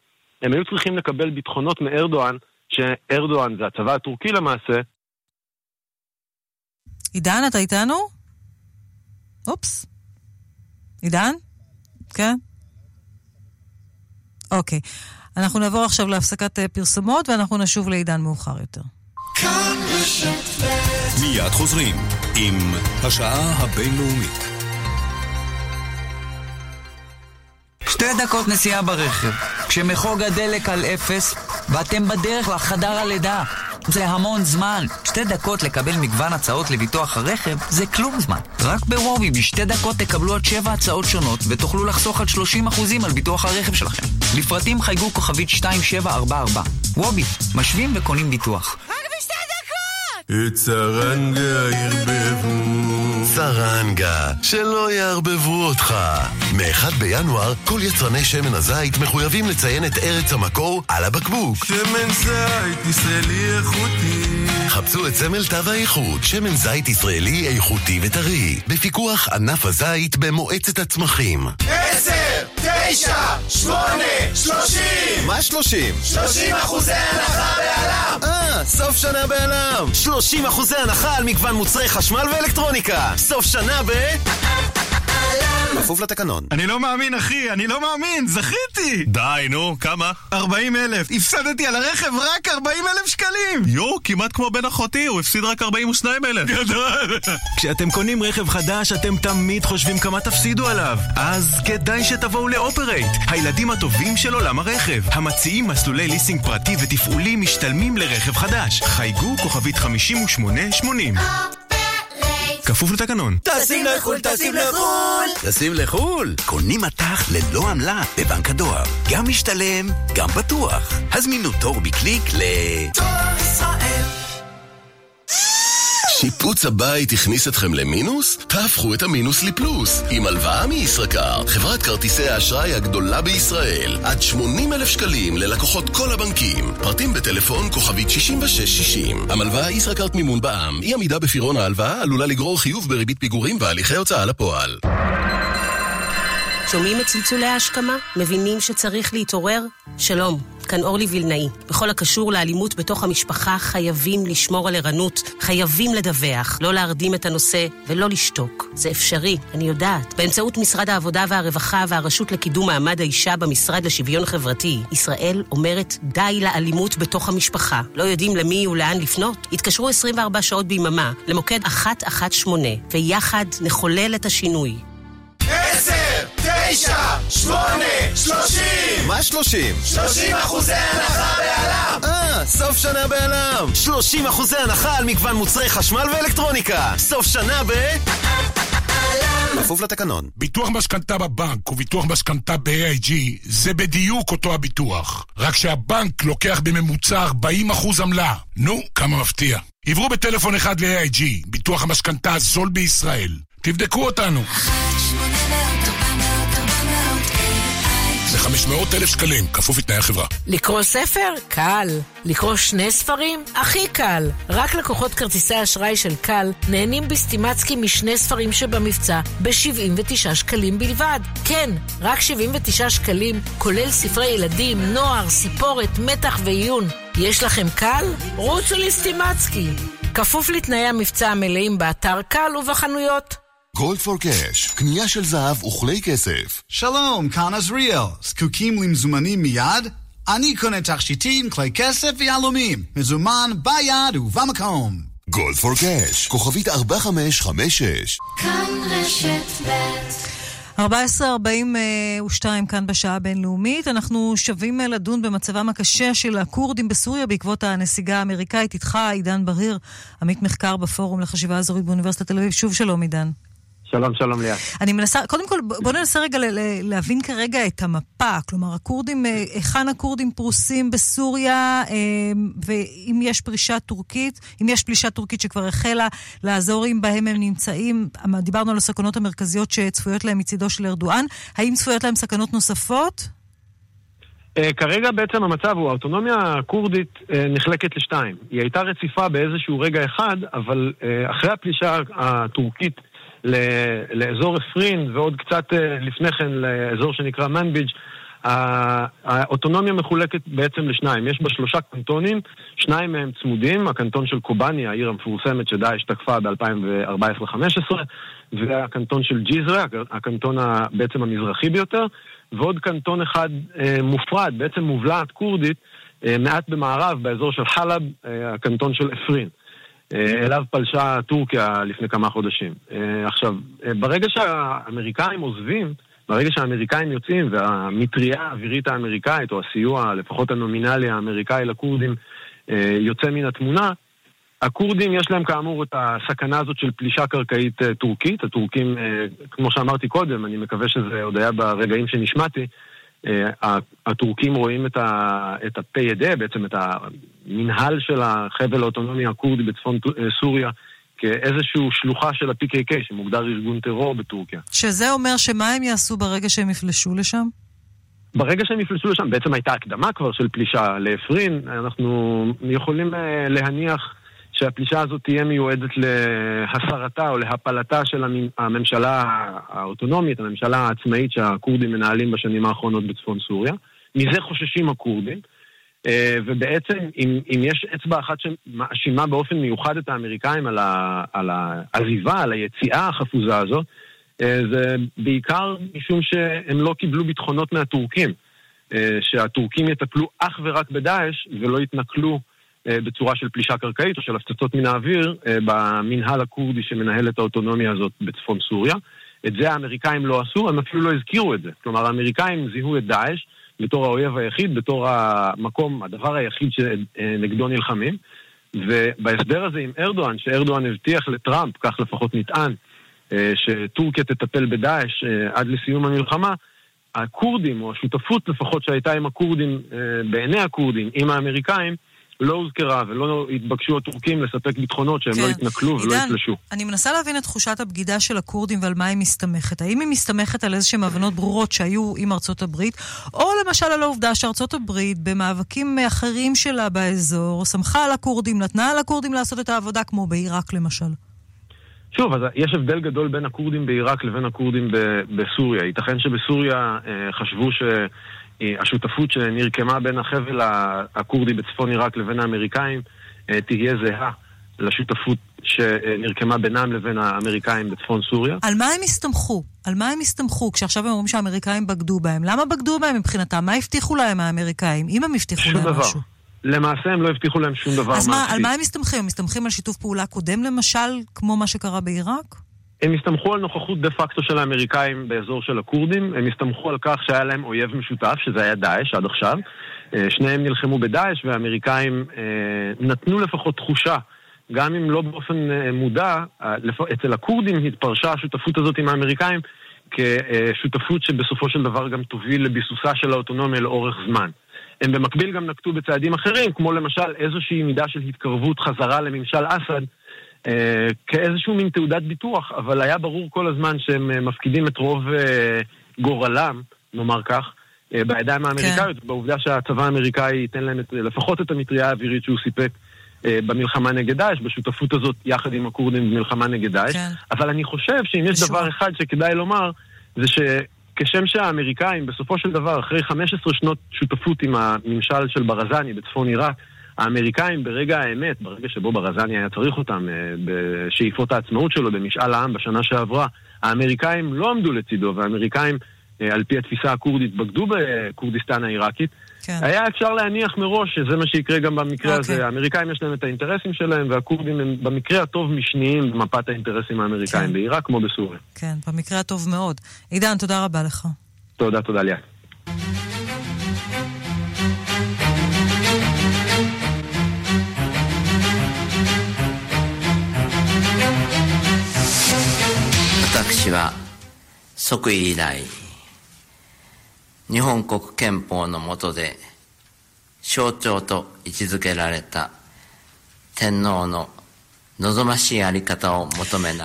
הם היו צריכים לקבל ביטחונות מארדואן, שארדואן זה הצבא הטורקי למעשה. עידן, אתה איתנו? אופס. עידן? כן? אוקיי. אנחנו נעבור עכשיו להפסקת פרסומות ואנחנו נשוב לעידן מאוחר יותר. מיד חוזרים עם השעה הבינלאומית. שתי דקות נסיעה ברכב, כשמחוג הדלק על אפס ואתם בדרך לחדר הלידה. זה המון זמן. שתי דקות לקבל מגוון הצעות לביטוח הרכב זה כלום זמן. רק בוובי בשתי דקות תקבלו עד שבע הצעות שונות ותוכלו לחסוך עד 30% על ביטוח הרכב שלכם. לפרטים חייגו כוכבית 2744. וובי, משווים וקונים ביטוח. את סרנגה ערבבו. סרנגה, שלא יערבבו אותך. מ-1 בינואר, כל יצרני שמן הזית מחויבים לציין את ארץ המקור על הבקבוק. שמן זית ישראלי איכותי חפשו את סמל תו האיכות, שמן זית ישראלי איכותי וטרי, בפיקוח ענף הזית במועצת הצמחים. עשר, תשע, שמונה, שלושים! מה שלושים? שלושים אחוזי הנחה בעלם! אה, סוף שנה בעלם! 30 אחוזי הנחה על מגוון מוצרי חשמל ואלקטרוניקה! סוף שנה ב... כפוף לתקנון. אני לא מאמין, אחי, אני לא מאמין, זכיתי! די, נו, כמה? 40 אלף, הפסדתי על הרכב רק 40 אלף שקלים! יואו, כמעט כמו בן אחותי, הוא הפסיד רק 42 אלף. גדול! כשאתם קונים רכב חדש, אתם תמיד חושבים כמה תפסידו עליו. אז כדאי שתבואו לאופרייט, הילדים הטובים של עולם הרכב. המציעים מסלולי ליסינג פרטי ותפעולי משתלמים לרכב חדש. חייגו כוכבית 5880. כפוף לתקנון. טסים לחו"ל, טסים לחו"ל! טסים לחו"ל? קונים מטח ללא עמלה בבנק הדואר. גם משתלם, גם בטוח. הזמינו תור בקליק ל... דואר ישראל! שיפוץ הבית הכניס אתכם למינוס? תהפכו את המינוס לפלוס עם הלוואה מישראכרט, חברת כרטיסי האשראי הגדולה בישראל. עד 80 אלף שקלים ללקוחות כל הבנקים. פרטים בטלפון כוכבית 6660. המלוואה ישראכרט מימון בע"מ. אי עמידה בפירעון ההלוואה עלולה לגרור חיוב בריבית פיגורים והליכי הוצאה לפועל. שומעים את צלצולי ההשכמה? מבינים שצריך להתעורר? שלום, כאן אורלי וילנאי. בכל הקשור לאלימות בתוך המשפחה חייבים לשמור על ערנות, חייבים לדווח, לא להרדים את הנושא ולא לשתוק. זה אפשרי, אני יודעת. באמצעות משרד העבודה והרווחה והרשות לקידום מעמד האישה במשרד לשוויון חברתי, ישראל אומרת די לאלימות בתוך המשפחה. לא יודעים למי ולאן לפנות? התקשרו 24 שעות ביממה למוקד 118 ויחד נחולל את השינוי. תשע, שמונה, שלושים! מה שלושים? שלושים אחוזי הנחה בעלם! אה, סוף שנה בעלם! שלושים אחוזי הנחה על מגוון מוצרי חשמל ואלקטרוניקה! סוף שנה ב... כפוף לתקנון. ביטוח משכנתה בבנק וביטוח משכנתה ב-AIG זה בדיוק אותו הביטוח. רק שהבנק לוקח בממוצע 40% עמלה. נו, כמה מפתיע. עברו בטלפון אחד ל-AIG, ביטוח המשכנתה הזול בישראל. תבדקו אותנו. 1 8, 500 אלף שקלים, כפוף לתנאי החברה. לקרוא ספר? קל. לקרוא שני ספרים? הכי קל. רק לקוחות כרטיסי האשראי של קל נהנים בסטימצקי משני ספרים שבמבצע ב-79 שקלים בלבד. כן, רק 79 שקלים, כולל ספרי ילדים, נוער, סיפורת, מתח ועיון. יש לכם קל? רוצו לסטימצקי. כפוף לתנאי המבצע המלאים באתר קל ובחנויות. גולד פור קאש, קנייה של זהב וכלי כסף. שלום, כאן עזריאל. זקוקים למזומנים מיד? אני קונה תכשיטים, כלי כסף ויהלומים. מזומן ביד ובמקום. גולד פור קאש, כוכבית 4556. כאן רשת ב' 14.42 כאן בשעה הבינלאומית. אנחנו שבים לדון במצבם הקשה של הכורדים בסוריה בעקבות הנסיגה האמריקאית. איתך עידן בריר, עמית מחקר בפורום לחשיבה אזורית באוניברסיטת תל אביב. שוב שלום עידן. שלום, שלום ליאת. אני מנסה, קודם כל בוא ננסה רגע להבין כרגע את המפה. כלומר, הכורדים, אה, היכן הכורדים פרוסים בסוריה, אה, ואם יש פרישה טורקית, אם יש פלישה טורקית שכבר החלה, לאזורים בהם הם נמצאים. דיברנו על הסכנות המרכזיות שצפויות להם מצידו של ארדואן. האם צפויות להם סכנות נוספות? Uh, כרגע בעצם המצב הוא, האוטונומיה הכורדית נחלקת לשתיים. היא הייתה רציפה באיזשהו רגע אחד, אבל אחרי הפלישה הטורקית לאזור אפרין ועוד קצת uh, לפני כן לאזור שנקרא מנביג', האוטונומיה מחולקת בעצם לשניים. יש בה שלושה קנטונים, שניים מהם צמודים, הקנטון של קובאני, העיר המפורסמת שדאעש תקפה ב-2014-2015, והקנטון של ג'יזרה, הקנטון בעצם המזרחי ביותר. ועוד קנטון אחד אה, מופרד, בעצם מובלעת כורדית, אה, מעט במערב, באזור של חלב, אה, הקנטון של אפרין. אה, אליו פלשה טורקיה לפני כמה חודשים. אה, עכשיו, אה, ברגע שהאמריקאים עוזבים, ברגע שהאמריקאים יוצאים והמטריה האווירית האמריקאית, או הסיוע, לפחות הנומינלי האמריקאי לכורדים, יוצא מן התמונה, הכורדים יש להם כאמור את הסכנה הזאת של פלישה קרקעית טורקית. הטורקים, כמו שאמרתי קודם, אני מקווה שזה עוד היה ברגעים שנשמעתי, הטורקים רואים את, ה, את הפ"ד, בעצם את המנהל של החבל האוטונומי הכורדי בצפון uh, סוריה, כאיזושהי שלוחה של ה-PKK, שמוגדר ארגון טרור בטורקיה. שזה אומר שמה הם יעשו ברגע שהם יפלשו לשם? ברגע שהם יפלשו לשם, בעצם הייתה הקדמה כבר של פלישה לאפרין, אנחנו יכולים uh, להניח שהפלישה הזאת תהיה מיועדת להסרתה או להפלתה של הממשלה האוטונומית, הממשלה העצמאית שהכורדים מנהלים בשנים האחרונות בצפון סוריה. מזה חוששים הכורדים. אה, ובעצם, אם, אם יש אצבע אחת שמאשימה באופן מיוחד את האמריקאים על, ה, על העזיבה, על היציאה החפוזה הזאת, אה, זה בעיקר משום שהם לא קיבלו ביטחונות מהטורקים. אה, שהטורקים יטפלו אך ורק בדאעש ולא יתנכלו בצורה של פלישה קרקעית או של הפצצות מן האוויר במנהל הכורדי שמנהל את האוטונומיה הזאת בצפון סוריה. את זה האמריקאים לא עשו, הם אפילו לא הזכירו את זה. כלומר, האמריקאים זיהו את דאעש בתור האויב היחיד, בתור המקום, הדבר היחיד שנגדו נלחמים. ובהסדר הזה עם ארדואן, שארדואן הבטיח לטראמפ, כך לפחות נטען, אה, שטורקיה תטפל בדאעש אה, עד לסיום המלחמה, הכורדים, או השותפות לפחות שהייתה עם הכורדים, אה, בעיני הכורדים, עם האמריקאים, לא הוזכרה ולא התבקשו הטורקים לספק ביטחונות שהם לא כן. לא יתנכלו ולא יפלשו. אני מנסה להבין את תחושת הבגידה של הכורדים ועל מה היא מסתמכת. האם היא מסתמכת על איזשהן הבנות ברורות שהיו עם ארצות הברית, או למשל על העובדה שארצות הברית במאבקים אחרים שלה באזור סמכה על הכורדים, נתנה על הכורדים לעשות את העבודה כמו בעיראק למשל? שוב, אז יש הבדל גדול בין הכורדים בעיראק לבין הכורדים בסוריה. ייתכן שבסוריה אה, חשבו ש... השותפות שנרקמה בין החבל הכורדי בצפון עיראק לבין האמריקאים אה, תהיה זהה לשותפות שנרקמה בינם לבין האמריקאים בצפון סוריה. על מה הם הסתמכו? על מה הם הסתמכו כשעכשיו הם אומרים שהאמריקאים בגדו בהם? למה בגדו בהם מבחינתם? מה הבטיחו להם האמריקאים, אם הם הבטיחו להם דבר. משהו? למעשה הם לא הבטיחו להם שום דבר אז מה, על מה הם מסתמכים? הם מסתמכים על שיתוף פעולה קודם למשל, כמו מה שקרה בעיראק? הם הסתמכו על נוכחות דה פקטו של האמריקאים באזור של הכורדים, הם הסתמכו על כך שהיה להם אויב משותף, שזה היה דאעש עד עכשיו. אה, שניהם נלחמו בדאעש והאמריקאים אה, נתנו לפחות תחושה, גם אם לא באופן אה, מודע, אצל הכורדים התפרשה השותפות הזאת עם האמריקאים כשותפות שבסופו של דבר גם תוביל לביסוסה של האוטונומיה לאורך זמן. הם במקביל גם נקטו בצעדים אחרים, כמו למשל איזושהי מידה של התקרבות חזרה לממשל אסד, כאיזשהו מין תעודת ביטוח, אבל היה ברור כל הזמן שהם אה, מפקידים את רוב אה, גורלם, נאמר כך, בידיים האמריקאיות, כן. בעובדה שהצבא האמריקאי ייתן להם את, לפחות את המטריה האווירית שהוא סיפק במלחמה נגד דאעש, בשותפות הזאת יחד עם הכורדים במלחמה נגד דאעש. כן. אבל אני חושב שאם יש דבר אחד שכדאי לומר, זה שכשם שהאמריקאים בסופו של דבר, אחרי 15 שנות שותפות עם הממשל של ברזני בצפון עיראק, האמריקאים ברגע האמת, ברגע שבו ברזני היה צריך אותם אה, בשאיפות העצמאות שלו במשאל העם בשנה שעברה, האמריקאים לא עמדו לצידו, והאמריקאים, אה, על פי התפיסה הכורדית, בגדו בכורדיסטן העיראקית. כן. היה אפשר להניח מראש שזה מה שיקרה גם במקרה okay. הזה. אוקיי. האמריקאים יש להם את האינטרסים שלהם, והכורדים הם במקרה הטוב משניים במפת האינטרסים האמריקאים, כן. בעיראק כמו בסוריה. כן, במקרה הטוב מאוד. עידן, תודה רבה לך. תודה, תודה ליאת. 私は即位以来日本国憲法の下で象徴と位置づけられた天皇の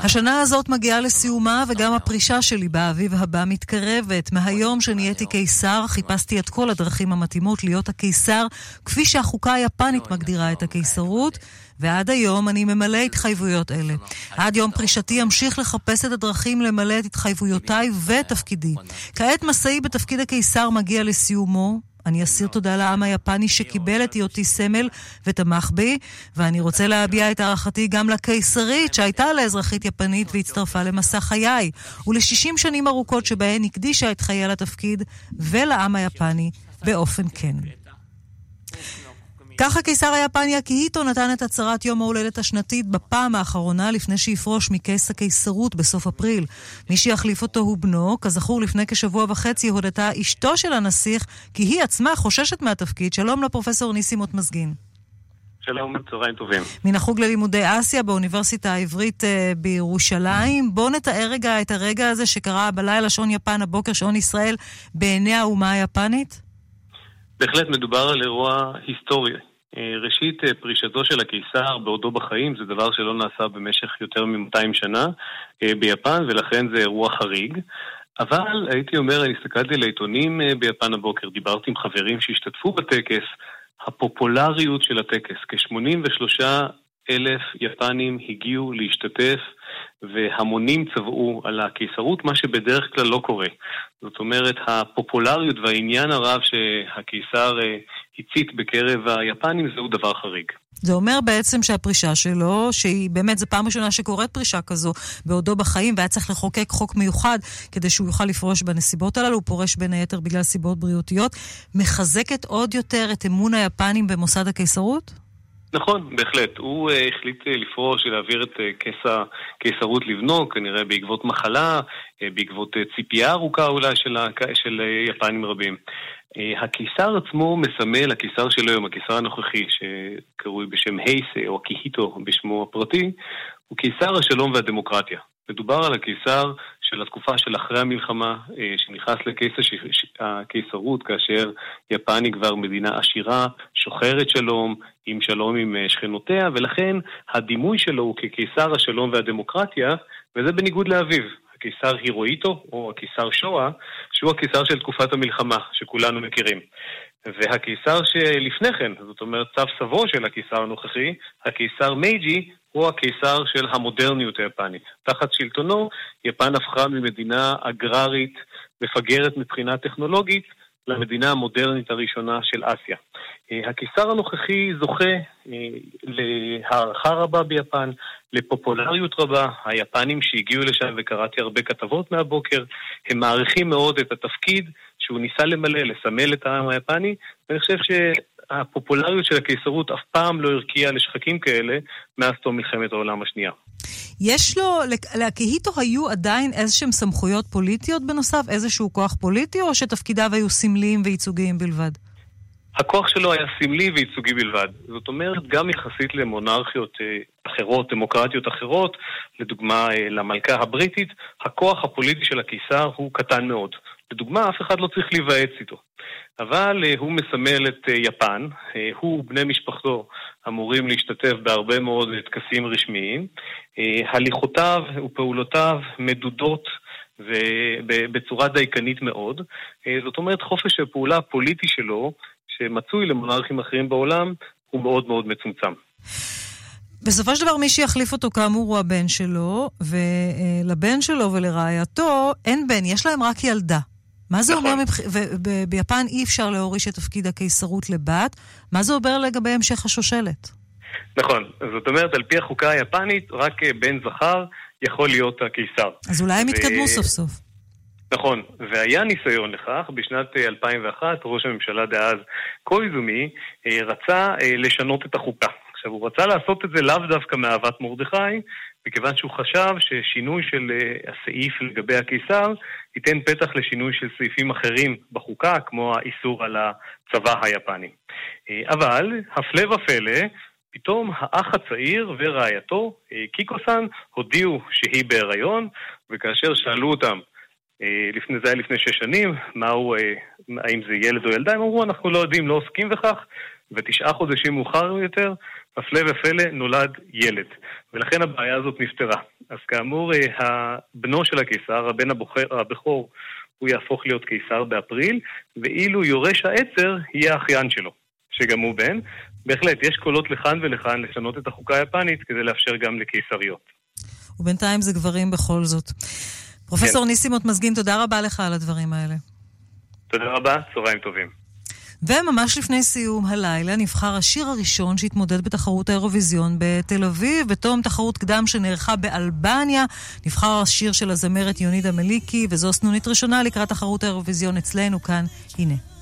השנה הזאת מגיעה לסיומה וגם הפרישה שלי באביב הבא מתקרבת. מהיום שנהייתי קיסר חיפשתי את כל הדרכים המתאימות להיות הקיסר כפי שהחוקה היפנית מגדירה את הקיסרות. ועד היום אני ממלא התחייבויות אלה. עד יום פרישתי אמשיך לחפש את הדרכים למלא את התחייבויותיי ותפקידי. כעת מסעי בתפקיד הקיסר מגיע לסיומו, אני אסיר תודה לעם היפני שקיבל את היותי סמל ותמך בי, ואני רוצה להביע את הערכתי גם לקיסרית שהייתה לאזרחית יפנית והצטרפה למסע חיי, ול-60 שנים ארוכות שבהן הקדישה את חייה לתפקיד ולעם היפני באופן כן. כך הקיסר היפני אקיהיטו נתן את הצהרת יום ההולדת השנתית בפעם האחרונה לפני שיפרוש מכס הקיסרות בסוף אפריל. מי שיחליף אותו הוא בנו, כזכור לפני כשבוע וחצי הודתה אשתו של הנסיך כי היא עצמה חוששת מהתפקיד. שלום לפרופסור ניסים מוטמזגין. שלום, צהריים טובים. מן החוג ללימודי אסיה באוניברסיטה העברית uh, בירושלים. בואו נתאר רגע את הרגע הזה שקרה בלילה שעון יפן, הבוקר שעון ישראל, בעיני האומה היפנית. בהחלט מדובר על אירוע היסטורי. אה, ראשית, אה, פרישתו של הקיסר בעודו בחיים זה דבר שלא נעשה במשך יותר מ-200 שנה אה, ביפן, ולכן זה אירוע חריג. אבל הייתי אומר, אני הסתכלתי על העיתונים ביפן הבוקר, דיברתי עם חברים שהשתתפו בטקס, הפופולריות של הטקס, כ-83 אלף יפנים הגיעו להשתתף והמונים צבעו על הקיסרות, מה שבדרך כלל לא קורה. זאת אומרת, הפופולריות והעניין הרב שהקיסר אה, הצית בקרב היפנים זהו דבר חריג. זה אומר בעצם שהפרישה שלו, שהיא באמת, זו פעם ראשונה שקורית פרישה כזו בעודו בחיים, והיה צריך לחוקק חוק מיוחד כדי שהוא יוכל לפרוש בנסיבות הללו, הוא פורש בין היתר בגלל סיבות בריאותיות, מחזקת עוד יותר את אמון היפנים במוסד הקיסרות? נכון, בהחלט. הוא uh, החליט uh, לפרוש ולהעביר את uh, כס הקיסרות לבנו, כנראה בעקבות מחלה, uh, בעקבות uh, ציפייה ארוכה אולי של, של uh, יפנים רבים. Uh, הקיסר עצמו מסמל, הקיסר של היום, הקיסר הנוכחי, שקרוי בשם הייסה או הקיהיטו בשמו הפרטי, הוא קיסר השלום והדמוקרטיה. מדובר על הקיסר של התקופה של אחרי המלחמה, אה, שנכנס לכס הקיסרות כאשר יפן היא כבר מדינה עשירה, שוחרת שלום, עם שלום עם אה, שכנותיה, ולכן הדימוי שלו הוא כקיסר השלום והדמוקרטיה, וזה בניגוד לאביו. הקיסר הירואיטו, או הקיסר שואה, שהוא הקיסר של תקופת המלחמה, שכולנו מכירים. והקיסר שלפני כן, זאת אומרת צו סבו של הקיסר הנוכחי, הקיסר מייג'י, הוא הקיסר של המודרניות היפנית. תחת שלטונו, יפן הפכה ממדינה אגררית מפגרת מבחינה טכנולוגית למדינה המודרנית הראשונה של אסיה. אה, הקיסר הנוכחי זוכה אה, להערכה רבה ביפן, לפופולריות רבה. היפנים שהגיעו לשם, וקראתי הרבה כתבות מהבוקר, הם מעריכים מאוד את התפקיד שהוא ניסה למלא, לסמל את העם היפני, ואני חושב שהפופולריות של הקיסרות אף פעם לא הרקיעה לשחקים כאלה מאז תום מלחמת העולם השנייה. יש לו, לאקיהיטו היו עדיין איזשהם סמכויות פוליטיות בנוסף, איזשהו כוח פוליטי, או שתפקידיו היו סמליים וייצוגיים בלבד? הכוח שלו היה סמלי וייצוגי בלבד. זאת אומרת, גם יחסית למונרכיות אה, אחרות, דמוקרטיות אחרות, לדוגמה אה, למלכה הבריטית, הכוח הפוליטי של הקיסר הוא קטן מאוד. לדוגמה, אף אחד לא צריך להיוועץ איתו. אבל uh, הוא מסמל את uh, יפן, uh, הוא ובני משפחתו אמורים להשתתף בהרבה מאוד טקסים רשמיים. הליכותיו ופעולותיו מדודות ובצורה דייקנית מאוד. זאת אומרת, חופש הפעולה הפוליטי שלו, שמצוי למונרכים אחרים בעולם, הוא מאוד מאוד מצומצם. בסופו של דבר מי שיחליף אותו כאמור הוא הבן שלו, ולבן שלו ולרעייתו אין בן, יש להם רק ילדה. מה זה נכון. אומר, מבח... וביפן אי אפשר להוריש את תפקיד הקיסרות לבת, מה זה אומר לגבי המשך השושלת? נכון, זאת אומרת, על פי החוקה היפנית, רק אה, בן זכר יכול להיות הקיסר. אז אולי הם יתקדמו ו... סוף סוף. נכון, והיה ניסיון לכך, בשנת 2001 אה, ראש הממשלה דאז קויזומי אה, רצה לשנות את החוקה. עכשיו, הוא רצה לעשות את זה לאו דווקא מאהבת מרדכי, מכיוון שהוא חשב ששינוי של uh, הסעיף לגבי הקיסר ייתן פתח לשינוי של סעיפים אחרים בחוקה, כמו האיסור על הצבא היפני. Uh, אבל, הפלא ופלא, פתאום האח הצעיר ורעייתו, uh, קיקו-סן, הודיעו שהיא בהיריון, וכאשר שאלו אותם, לפני, זה היה לפני שש שנים, מהו, האם זה ילד או ילדה, הם אמרו, אנחנו לא יודעים, לא עוסקים בכך, ותשעה חודשים מאוחר יותר, הפלא ופלא, נולד ילד. ולכן הבעיה הזאת נפתרה. אז כאמור, אה, בנו של הקיסר, הבן הבוחר, הבכור, הוא יהפוך להיות קיסר באפריל, ואילו יורש העצר יהיה האחיין שלו, שגם הוא בן. בהחלט, יש קולות לכאן ולכאן לשנות את החוקה היפנית כדי לאפשר גם לקיסריות. ובינתיים זה גברים בכל זאת. פרופסור כן. ניסים מזגין, תודה רבה לך על הדברים האלה. תודה רבה, צהריים טובים. וממש לפני סיום הלילה נבחר השיר הראשון שהתמודד בתחרות האירוויזיון בתל אביב. בתום תחרות קדם שנערכה באלבניה, נבחר השיר של הזמרת יונידה מליקי, וזו סנונית ראשונה לקראת תחרות האירוויזיון אצלנו כאן. הנה.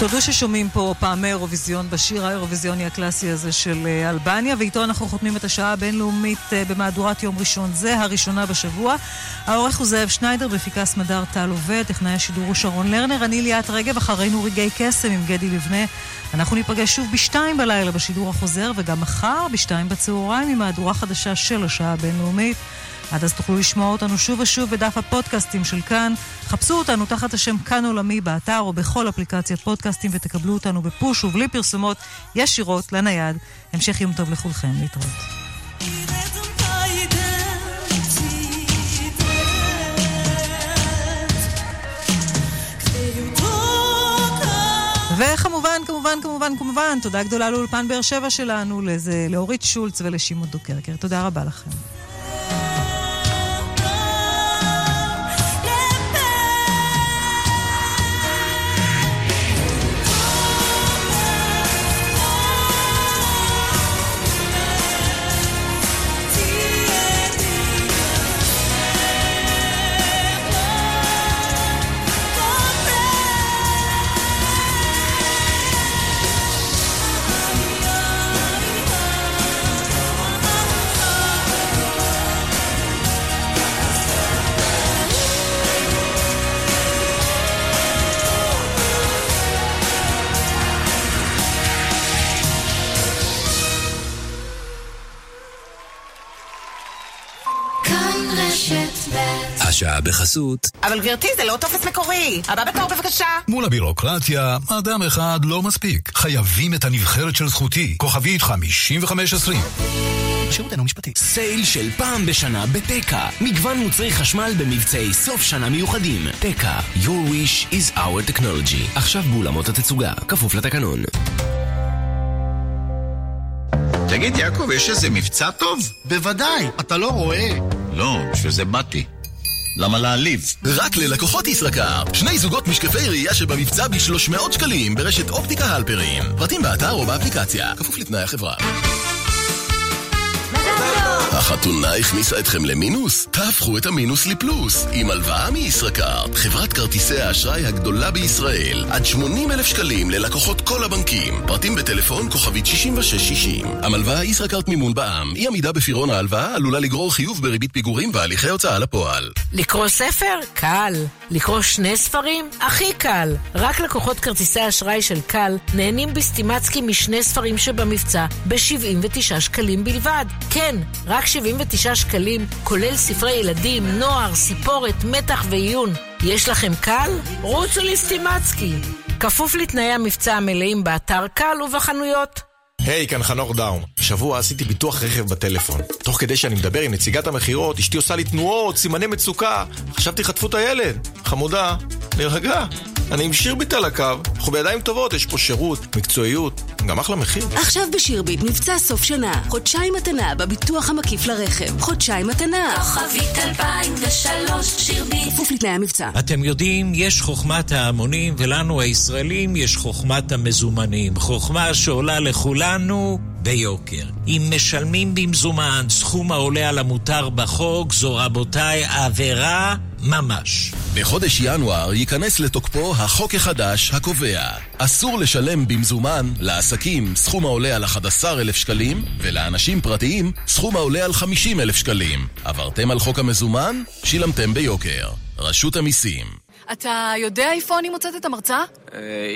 תודו ששומעים פה פעמי אירוויזיון בשיר האירוויזיוני הקלאסי הזה של אה, אלבניה, ואיתו אנחנו חותמים את השעה הבינלאומית אה, במהדורת יום ראשון זה, הראשונה בשבוע. העורך הוא זאב שניידר, בפיקס מדר טל עובד, טכנאי השידור הוא שרון לרנר, אני ליאת רגב, אחרינו רגעי קסם עם גדי לבנה. אנחנו ניפגש שוב בשתיים בלילה בשידור החוזר, וגם מחר בשתיים בצהריים עם מהדורה חדשה של השעה הבינלאומית. עד אז תוכלו לשמוע אותנו שוב ושוב בדף הפודקאסטים של כאן. חפשו אותנו תחת השם כאן עולמי באתר או בכל אפליקציית פודקאסטים ותקבלו אותנו בפוש ובלי פרסומות ישירות לנייד. המשך יום טוב לכולכם, להתראות. וכמובן, כמובן, כמובן, כמובן, תודה גדולה לאולפן באר שבע שלנו, לאורית שולץ ולשמעון דוקרקר. תודה רבה לכם. השעה בחסות. אבל גברתי, זה לא טופס מקורי. הבא בתור בבקשה. מול הבירוקרטיה, אדם אחד לא מספיק. חייבים את הנבחרת של זכותי. כוכבית 5520. שירותנו משפטי. סייל של פעם בשנה בתקה. מגוון מוצרי חשמל במבצעי סוף שנה מיוחדים. תקה, your wish is our technology. עכשיו באולמות התצוגה, כפוף לתקנון. תגיד, יעקב, יש איזה מבצע טוב? בוודאי, אתה לא רואה. לא, בשביל זה באתי. למה להעליב? רק ללקוחות ישראכר. שני זוגות משקפי ראייה שבמבצע ב-300 שקלים ברשת אופטיקה הלפרים. פרטים באתר או באפליקציה, כפוף לתנאי החברה. החתונה הכניסה אתכם למינוס? תהפכו את המינוס לפלוס עם הלוואה מישראכרט, חברת כרטיסי האשראי הגדולה בישראל. עד 80 אלף שקלים ללקוחות כל הבנקים. פרטים בטלפון כוכבית 6660. המלווה ישראכרט מימון בע"מ. אי עמידה בפירעון ההלוואה עלולה לגרור חיוב בריבית פיגורים והליכי הוצאה לפועל. לקרוא ספר? קל. לקרוא שני ספרים? הכי קל. רק לקוחות כרטיסי האשראי של קל נהנים בסטימצקי משני ספרים שבמבצע ב-79 שקלים בלבד. כן, רק 79 שקלים, כולל ספרי ילדים, נוער, סיפורת, מתח ועיון. יש לכם קל? רוצו לסטימצקי. כפוף לתנאי המבצע המלאים באתר קל ובחנויות. היי, hey, כאן חנוך דאום. השבוע עשיתי ביטוח רכב בטלפון. תוך כדי שאני מדבר עם נציגת המכירות, אשתי עושה לי תנועות, סימני מצוקה. חשבתי חטפו את הילד. חמודה, להירגע. אני עם שירביט על הקו, אנחנו בידיים טובות, יש פה שירות, מקצועיות, גם אחלה מחיר. עכשיו בשירביט מבצע סוף שנה, חודשיים מתנה בביטוח המקיף לרכב. חודשיים מתנה. כוכבית 2003 שירביט. כפוף לתנאי המבצע. אתם יודעים, יש חוכמת ההמונים, ולנו הישראלים יש חוכמת המזומנים. חוכמה שעולה לכולנו ביוקר. אם משלמים במזומן סכום העולה על המותר בחוק, זו רבותיי עבירה ממש. בחודש ינואר ייכנס לתוקפו החוק החדש הקובע אסור לשלם במזומן לעסקים סכום העולה על 11,000 שקלים ולאנשים פרטיים סכום העולה על 50,000 שקלים. עברתם על חוק המזומן? שילמתם ביוקר. רשות המיסים אתה יודע איפה אני מוצאת את המרצה?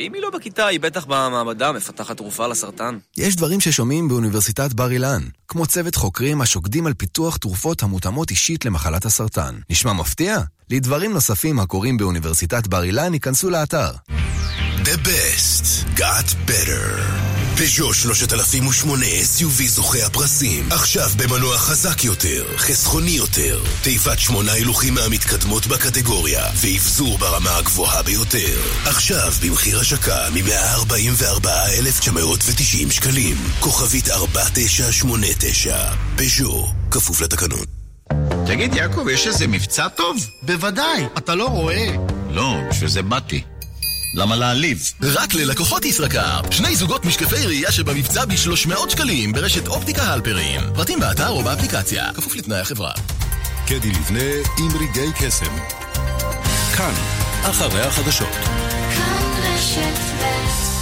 אם היא לא בכיתה, היא בטח במעבדה, מפתחת תרופה לסרטן. יש דברים ששומעים באוניברסיטת בר אילן, כמו צוות חוקרים השוקדים על פיתוח תרופות המותאמות אישית למחלת הסרטן. נשמע מפתיע? לדברים נוספים הקורים באוניברסיטת בר אילן, ייכנסו לאתר. The best got better. פז'ו 3008 SUV זוכה הפרסים. עכשיו במנוע חזק יותר, חסכוני יותר, תיבת שמונה הילוכים מהמתקדמות בקטגוריה, ואבזור ברמה הגבוהה ביותר. עכשיו במחיר השקה מ-144,990 שקלים. כוכבית 4989. פז'ו, כפוף לתקנון. תגיד, יעקב, יש איזה מבצע טוב? בוודאי, אתה לא רואה. לא, בשביל זה באתי. למה להעליב? רק ללקוחות ישראכר. שני זוגות משקפי ראייה שבמבצע ב-300 שקלים ברשת אופטיקה הלפרים. פרטים באתר או באפליקציה, כפוף לתנאי החברה. קדי לבנה עם רגעי קסם. כאן, אחרי החדשות. כאן רשת ב'